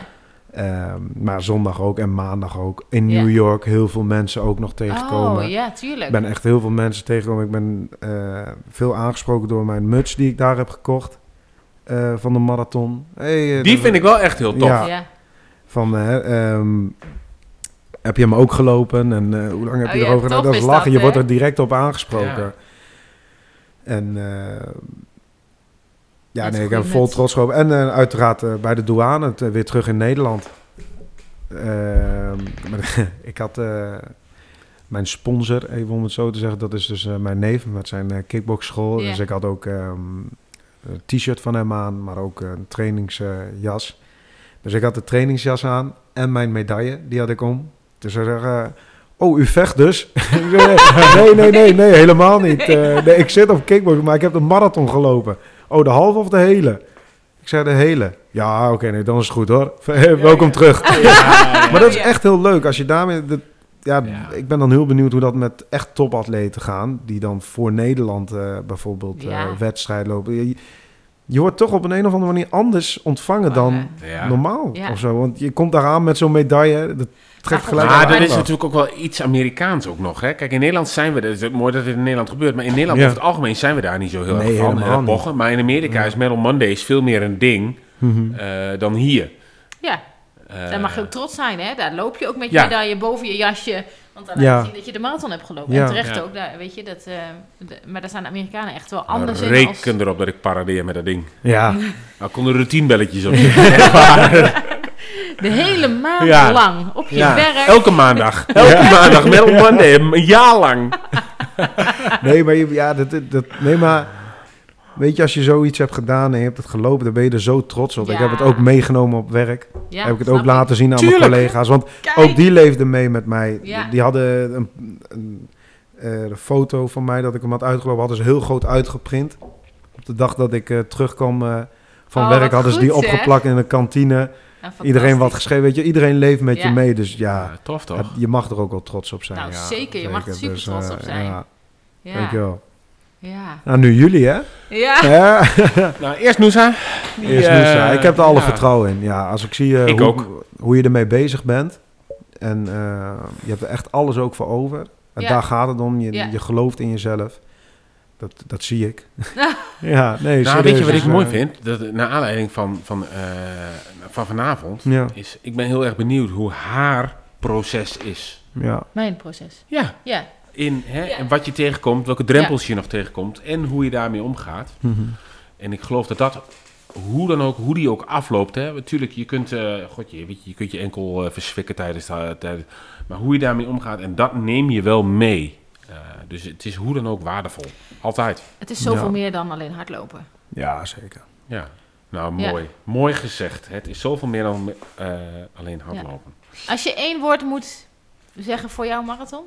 Ehm, maar zondag ook en maandag ook. In. New York heel veel mensen ook nog tegengekomen. Oh, ja, tuurlijk. Ik ben echt heel veel mensen tegengekomen. Ik ben eh, veel aangesproken door mijn muts die ik daar heb gekocht. eh, van de marathon. Hey, eh, Die vind ik wel echt heel tof. Ja. Ja. Van, eh, ehm, heb je hem ook gelopen? En eh, hoe lang heb Oh je ja, erover? Nou, dat is lachen. dat, je wordt er direct op aangesproken. Ja. En eh, ja, nee, een ik heb vol trots gelopen. En eh, uiteraard eh, bij de douane, het, eh, weer terug in Nederland. Ehm, ik had mijn sponsor, even om het zo te zeggen, dat is dus mijn neef met zijn kickboxschool. Dus ik had ook ehm, een t-shirt van hem aan, maar ook een trainingsjas. dus ik had de trainingsjas aan en mijn medaille, die had ik om. Dus hij zei, eh, oh, u vecht dus? Nee, nee, nee, nee, helemaal niet. Nee, ik zit op kickbox, maar ik heb de marathon gelopen. Oh, de halve of de hele? Ik zei de hele. Ja, oké, nee, dan is het goed hoor. Welkom terug. maar dat is echt heel leuk. Als je daarmee... dat- ja, Ja. ik ben dan heel benieuwd hoe dat met echt topatleten gaan. Die dan voor Nederland eh, bijvoorbeeld eh wedstrijd lopen. Je, je wordt toch op een, een of andere manier anders ontvangen dan Ja. normaal. Ja. Of zo. Want je komt daar aan met zo'n medaille. Dat Maar gelijk Maar aan er is aandacht. natuurlijk ook wel iets Amerikaans ook nog. Hè? Kijk, in Nederland zijn we... Het is mooi dat het in Nederland gebeurt. Maar in Nederland Ja. over het algemeen zijn we daar niet zo heel Nee, erg van. helemaal niet. Maar in Amerika is Metal Mondays veel meer een ding Mhm. eh, dan hier. Ja, Eh, daar mag je ook trots zijn, hè? Daar loop je ook met je Ja. medaille boven je jasje. Want dan Ja. laat je zien dat je de marathon hebt gelopen. Ja. En terecht Ja. ook, daar, weet je. Dat, eh, de- maar daar staan de Amerikanen echt wel anders in. Als, Reken erop dat ik paradeer met dat ding. Ja, Nou, kon er routinebelletjes op. de hele maand Ja. lang op je ja, werk. elke maandag. Elke maandag, Metal Monday, een jaar lang. nee, maar, je, ja, dat, dat, nee, maar weet je, als je zoiets hebt gedaan en je hebt het gelopen, dan ben je er zo trots op. Ik Ja. heb het ook meegenomen op werk. Ja, heb ik het ook laten zien aan Tuurlijk. mijn collega's. Want Kijk. ook die leefden mee met mij. Ja. Die hadden een, een, eh, een foto van mij dat ik hem had uitgelopen. Hadden ze heel groot uitgeprint. Op de dag dat ik eh, terugkwam eh, van Oh, werk hadden ze die opgeplakt in de kantine. Iedereen wat geschreven. Weet je, iedereen leeft met Ja. je mee. Dus ja, Ja, tof toch? je mag er ook wel trots op zijn. Nou, ja, zeker. Je mag er super trots eh, op zijn. Ja, Ja. dankjewel. Ja. Nou, nu jullie hè? Ja. Ja. Nou, eerst Noosa. Eerst eh, Noosa. Ik heb er alle ja. vertrouwen in. Ja, als ik zie eh, Ik hoe, ook. hoe je ermee bezig bent. En eh, je hebt er echt alles ook voor over. En daar gaat het om. Je, Ja. je gelooft in jezelf. Dat, dat zie ik. ja, nee, Nou, weet je wat ik mooi vind? Dat, naar aanleiding van, van, eh, van vanavond, Ja. is ik ben heel erg benieuwd hoe haar proces is. Ja. Mijn proces. Ja. Ja. In, hè, Ja. En wat je tegenkomt, welke drempels je nog tegenkomt en hoe je daarmee omgaat. Mhm. En ik geloof dat dat, hoe dan ook, hoe die ook afloopt. Hè. Natuurlijk, je kunt, eh god, je, weet je, je kunt je enkel eh, verswikken tijdens, de- tijdens... Maar hoe je daarmee omgaat, en dat neem je wel mee. Dus het is hoe dan ook waardevol. Altijd. Het is zoveel Ja. meer dan alleen hardlopen. ja, zeker. Ja. Nou, Ja. mooi. Mooi gezegd. Het is zoveel meer dan eh, alleen hardlopen. Als je één woord moet zeggen voor jouw marathon?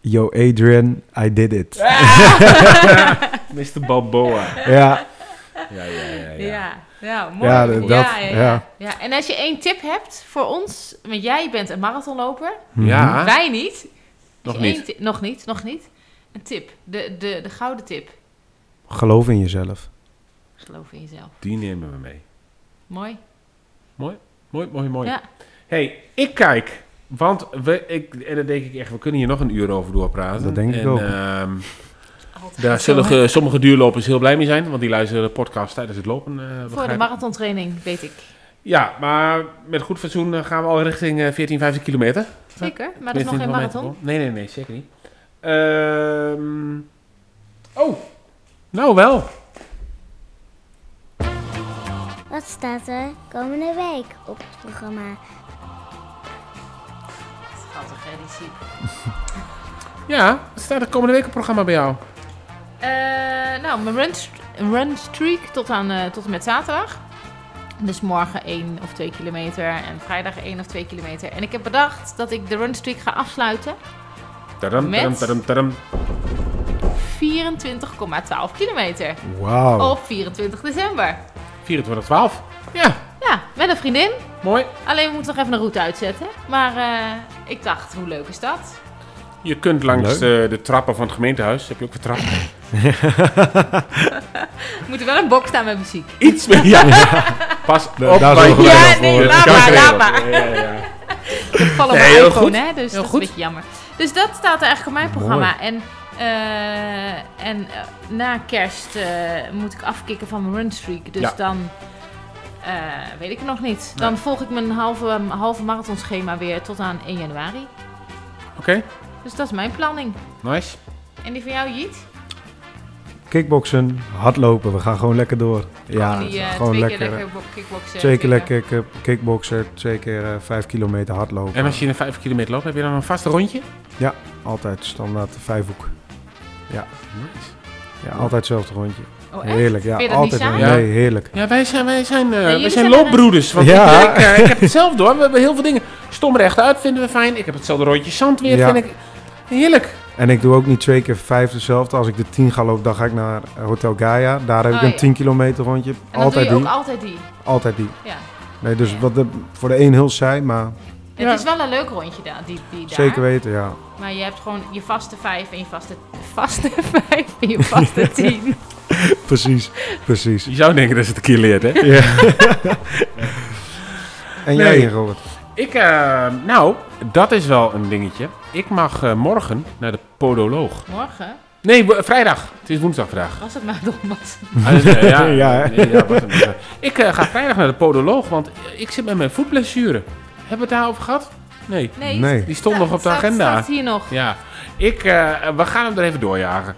Yo, Adrian, I did it. Mr. Balboa. ja, Ja, ja, ja. ja. Ja, ja mooi. Ja, dat- ja, ja, ja. ja. Ja, En als je één tip hebt voor ons, want jij bent een marathonloper, Ja, wij niet. Nog niet. nog niet, nog niet. Een tip, de, de, de gouden tip. geloof in jezelf. Geloof in jezelf. Die nemen we mee. Mooi. Mooi, mooi, mooi, mooi. Ja. hey, ik kijk. Want we, ik, en dat denk ik echt, we kunnen hier nog een uur over doorpraten. Dat denk ik en, ook. ehm, daar zullen ge- sommige duurlopers heel blij mee zijn, want die luisteren de podcast tijdens het lopen. eh, Voor de marathontraining, weet ik. Ja, maar met goed fatsoen eh, gaan we al richting eh, 14, 15 kilometer. Zeker, maar dat is nog geen marathon. Nee, nee, nee, zeker niet. Ehm, oh, nou wel. Wat staat er komende week op het programma? Schattig, hè, die Siep. Ja, wat staat er komende week op het programma bij jou? Eh, nou, mijn run, run streak tot, aan, eh, tot en met zaterdag. Dus morgen 1 of 2 kilometer en vrijdag 1 of 2 kilometer. En ik heb bedacht dat ik de run streak ga afsluiten. Tadam, Met? tadam, tadam, tadam. 24,12 kilometer. Wauw. Op 24 december. 24, 12. Ja, Ja, met een vriendin. mooi. Alleen we moeten nog even een route uitzetten. Maar eh, ik dacht, hoe leuk is dat? Je kunt langs de, de trappen van het gemeentehuis, heb je ook vertrapt. Er moet er wel een box staan met muziek. Iets meer. Ja. Pas op. daar zorgen Ja, nee, laat maar, laat maar. Ja, ja. Ik val op Nee, mijn heel iPhone, goed. hè, dus Heel dat goed. is een beetje jammer. Dus dat staat er eigenlijk op mijn programma. En, eh, en eh, na kerst eh, moet ik afkicken van mijn runstreak. Dus Ja. dan eh, weet ik het nog niet. Dan volg ik mijn halve, halve marathonschema weer tot aan 1 januari. Oké, Dus dat is mijn planning. nice. En die van jou, Jiet? Kickboksen, hardlopen, we gaan gewoon lekker door. Ja, die, eh, gewoon twee lekker. keer lekker bo- kickboksen. Twee keer twee lekker kick- kickboksen, twee keer eh, vijf kilometer hardlopen. En als je een 5 kilometer loopt, heb je dan een vast rondje? Ja, altijd standaard vijfhoek. Ja, Nice. ja altijd hetzelfde rondje. Oh, echt? Heerlijk, ja, Vind je dat niet altijd. saai? Nee, heerlijk. Ja, wij zijn, wij zijn, uh, wij zijn zijn loopbroeders. Want Ja. ik, eh, ik heb het zelf door. We hebben heel veel dingen. Stom rechtuit vinden we fijn. Ik heb hetzelfde rondje zand weer. Ja. Vind ik heerlijk. En ik doe ook niet twee keer vijf dezelfde. Als ik de 10 ga lopen, dan ga ik naar Hotel Gaia. Daar heb ik Oh, een ja. 10 kilometer rondje. En dan altijd doe je die. ook altijd die. Altijd die. Ja. Nee, dus wat de, voor de een heel saai, maar Het is wel een leuk rondje daar, die, die daar. zeker weten, ja. Maar je hebt gewoon je vaste vijf en je vaste, vaste vijf en je vaste tien. precies, precies. Je zou denken dat ze het een keer leert, hè? Ja. en jij, Nee. Robert? Ik, eh, nou, dat is wel een dingetje. Ik mag eh, morgen naar de podoloog. Morgen Nee, vrijdag. Het is woensdag vandaag. was het maar. Ah, dus, eh, ja, Ja, nee, ja, was het, ik eh, ga vrijdag naar de podoloog, want ik zit met mijn voetblessure. Hebben we het daarover gehad? Nee. Nee, Nee. Die stond nog op de staat- agenda. staat hier nog. Ja, ik, eh, we gaan hem er even doorjagen.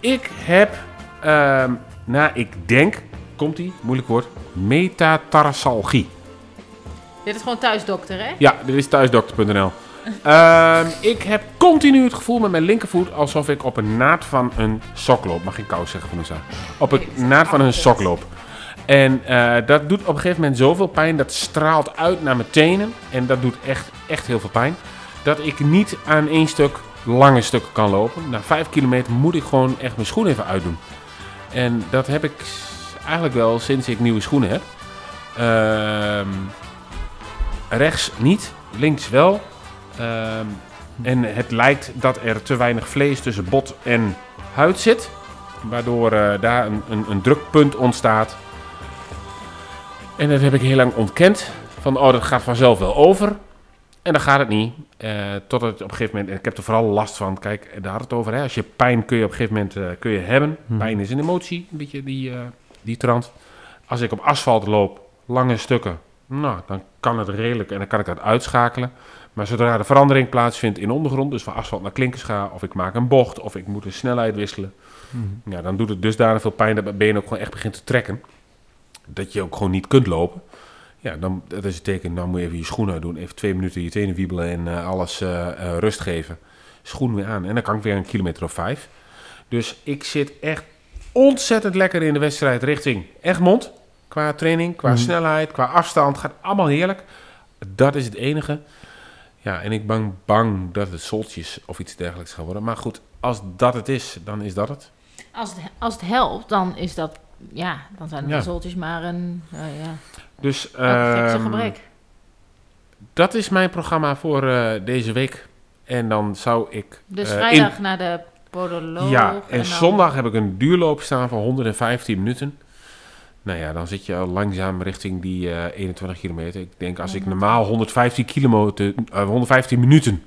Ik heb, ehm nou, ik denk, komt ie, moeilijk woord, metatarsalgie. Dit is gewoon thuisdokter, hè? Ja, dit is thuisdokter.nl. Ehm, ik heb continu het gevoel met mijn linkervoet alsof ik op een naad van een sok loop. Mag geen kous zeggen van Oesa. Op Nee, een naad van een sok loop. En eh, dat doet op een gegeven moment zoveel pijn. Dat straalt uit naar mijn tenen. En dat doet echt, echt heel veel pijn. Dat ik niet aan één stuk lange stukken kan lopen. Na vijf kilometer moet ik gewoon echt mijn schoen even uitdoen. En dat heb ik eigenlijk wel sinds ik nieuwe schoenen heb. Ehm, rechts niet, links wel. Ehm, en het lijkt dat er te weinig vlees tussen bot en huid zit. Waardoor eh, daar een, een, een drukpunt ontstaat. En dat heb ik heel lang ontkend. Van, oh, dat gaat vanzelf wel over. En dan gaat het niet. Eh totdat op een gegeven moment, en ik heb er vooral last van. Kijk, daar had het over. Hè? Als je pijn kun je op een gegeven moment eh, kun je hebben. Mhm. Pijn is een emotie, een beetje die, die trant. Als ik op asfalt loop, lange stukken, nou, dan kan het redelijk en dan kan ik dat uitschakelen. Maar zodra de verandering plaatsvindt in ondergrond, dus van asfalt naar klinkers ga, of ik maak een bocht, of ik moet een snelheid wisselen, Mhm. ja, dan doet het dusdanig veel pijn dat mijn been ook gewoon echt begint te trekken. Dat je ook gewoon niet kunt lopen. Ja, dan, dat is het teken, dan moet je even je schoenen uitdoen, even twee minuten je tenen wiebelen en eh, alles eh, eh, rust geven. Schoen weer aan en dan kan ik weer een kilometer of vijf. Dus ik zit echt ontzettend lekker in de wedstrijd richting Egmond. Qua training, qua Mhm. snelheid, qua afstand. Gaat allemaal heerlijk. Dat is het enige. Ja, en ik ben bang dat het soltjes of iets dergelijks gaan worden. Maar goed, als dat het is, dan is dat het. Als het, als het helpt, dan is dat... Ja, dan zijn de Ja. maar een... eh, ja, Dus ehm, gebrek. dat is mijn programma voor eh, deze week. En dan zou ik... Dus eh, vrijdag in- naar de podoloog. Ja, en, dan- zondag heb ik een duurloop staan van 115 minuten. Nou ja, dan zit je al langzaam richting die eh, 21 kilometer. Ik denk als ik normaal 115, kilometer, eh, 115 minuten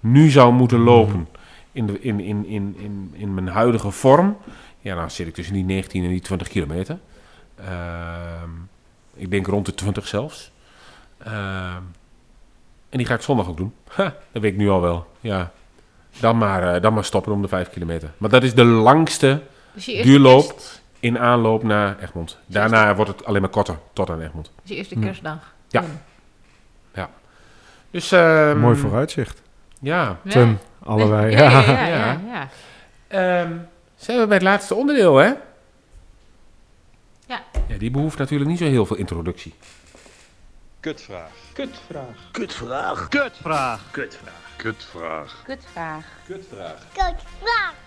nu zou moeten lopen in, de, in, in, in, in, in mijn huidige vorm, ja, dan zit ik tussen die 19 en die 20 kilometer. Ehm, ik denk rond de 20 zelfs. Ehm, en die ga ik zondag ook doen. Ha, dat weet ik nu al wel. Ja. Dan maar, eh, dan maar stoppen om de 5 kilometer. Maar dat is de langste Dus je eerste duurloop kerst- in aanloop naar Egmond. Daarna wordt het alleen maar korter, tot aan Egmond. dus je eerste Hm. kerstdag. Ja. Doen. Dus, ehm, Mooi vooruitzicht. Ja. Ja. Ten, allebei. Ja, ja, Ja. ja. ja, Ja. ja. Ehm, zijn we bij het laatste onderdeel, hè? Ja. Ja, die behoeft natuurlijk niet zo heel veel introductie. Kutvraag. Kutvraag. Kutvraag. Kutvraag. Kutvraag. Kutvraag. Kutvraag. Kutvraag. Kijk,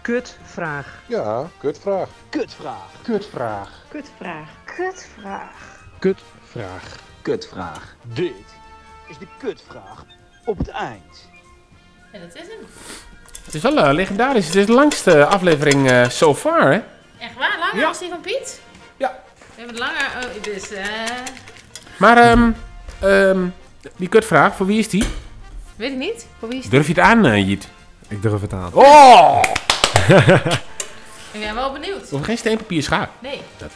Kutvraag. Ja, kutvraag. Kutvraag. Kutvraag. Kutvraag. Kutvraag. Kutvraag. Kutvraag. Dit is de kutvraag op het eind. En dat is hem. Het is wel eh, legendarisch. Het is de langste aflevering eh so far, hè? Echt waar? Langer Ja. als die van Piet? Ja. We hebben het langer... Oh, dus... eh Maar, ehm, ehm, die kutvraag, voor wie is die? Weet ik niet. Voor wie is het? Durf je het aan, eh, Jiet? Ik durf het aan. Oh! Ik ben wel benieuwd. Hoeven geen steen, papier, schaar. Nee, er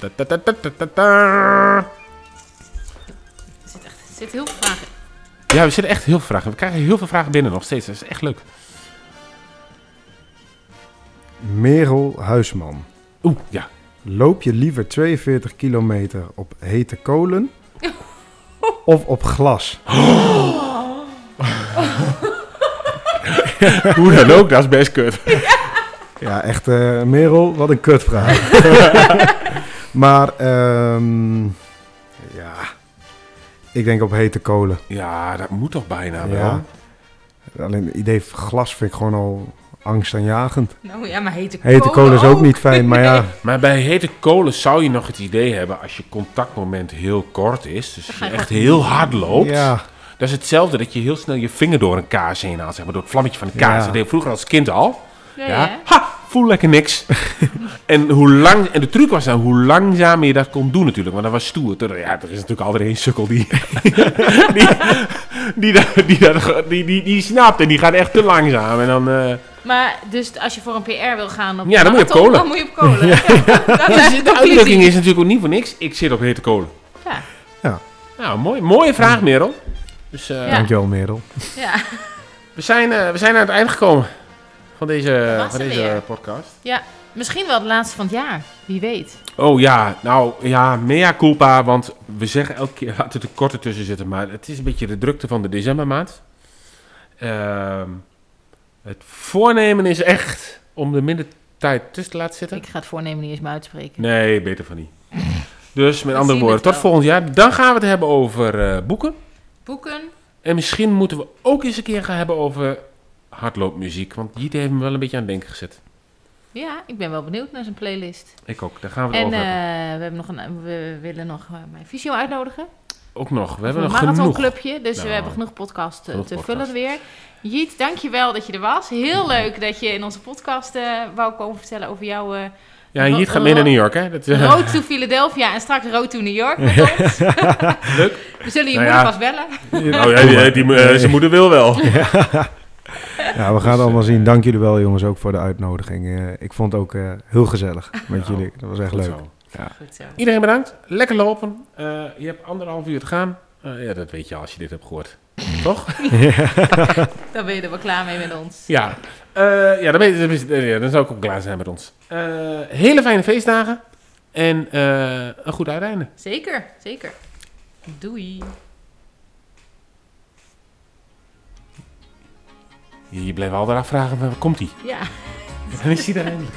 zit echt er zitten heel veel vragen. Ja, we zitten echt heel veel vragen. We krijgen heel veel vragen binnen nog steeds. Dat is echt leuk. Merel Huisman. Oeh, ja. Loop je liever 42 kilometer op hete kolen of op glas? Hoe dan ook, dat is best kut. Ja, echt, eh, Merel, wat een kutvraag. maar, ehm, ja, ik denk op hete kolen. Ja, dat moet toch bijna wel? Alleen het idee van glas vind ik gewoon al, angstaanjagend. Nou ja, maar hete Hete kolen is ook ook. niet fijn, maar ja. Maar bij hete kolen zou je nog het idee hebben als je contactmoment heel kort is. Dus je echt heel hard loopt. Ja. Dat is hetzelfde dat je heel snel je vinger door een kaars heen haalt. Zeg maar door het vlammetje van de kaars. Ja. Dat deed ik vroeger als kind al. Ja, Ja. ja. Ha, voel lekker niks. en, hoe lang, en de truc was dan hoe langzamer je dat kon doen natuurlijk. Want dat was stoer. Ja, er is natuurlijk altijd één sukkel die, die, die, dat- die, dat- die, die, die snapt en die gaat echt te langzaam. En dan... eh, Maar dus als je voor een PR wil gaan op Ja, dan moet je op marathon, kolen. Dan moet je op kolen. Dat Dus is de uitdrukking is natuurlijk ook niet voor niks. Ik zit op hete kolen. Ja. Ja. Nou, mooi, mooie vraag, Merel. Dus, eh, Ja. Dankjewel, Merel. Ja. we, zijn, eh, we zijn aan het eind gekomen van deze, van deze weer. podcast. ja, misschien wel de laatste van het jaar. Wie weet. Oh ja, nou ja, mea culpa, want we zeggen elke keer laten er korte tussen zitten, maar het is een beetje de drukte van de decembermaand. Ehm, het voornemen is echt om er minder tijd tussen te laten zitten. Ik ga het voornemen niet eens meer uitspreken. Nee, beter van niet. Dus met We andere woorden, tot wel. volgend jaar. Dan gaan we het hebben over eh, boeken. Boeken. En misschien moeten we ook eens een keer gaan hebben over hardloopmuziek. Want Jiet heeft me wel een beetje aan het denken gezet. Ja, ik ben wel benieuwd naar zijn playlist. Ik ook, daar gaan we het En over eh, hebben. we, hebben nog een, we willen nog eh, mijn visio uitnodigen. Ook nog, we hebben een nog genoeg. marathonclubje. Dus Nou, we hebben genoeg podcast eh, genoeg te podcast. vullen weer. Jiet, dankjewel dat je er was. Heel leuk dat je in onze podcast eh, wou komen vertellen over jouw eh Ja, en Jiet gaat mee naar New York, hè? Dat, eh, Road to Philadelphia en straks Road to New York met ons. Leuk. We zullen je Nou moeder ja. vast bellen. Oh ja, die, die, eh, zijn moeder wil wel. Ja, we gaan het allemaal zien. Dank jullie wel, jongens, ook voor de uitnodiging. Eh, ik vond het ook eh, heel gezellig met jullie. Dat was echt Goed leuk. zo. Ja. Goed zo. Iedereen bedankt. Lekker lopen. Eh, je hebt anderhalf uur te gaan. Eh, ja, dat weet je al als je dit hebt gehoord. Toch? Dan ben je er wel klaar mee met ons. Ja. Eh, ja, dan, ben je, eh, ja, dan zou ik ook klaar zijn met ons. Eh, hele fijne feestdagen. En een goed uiteinde. Zeker, zeker. Doei. Je blijft altijd afvragen, waar komt hij? Ja. Dan is hij er eindelijk.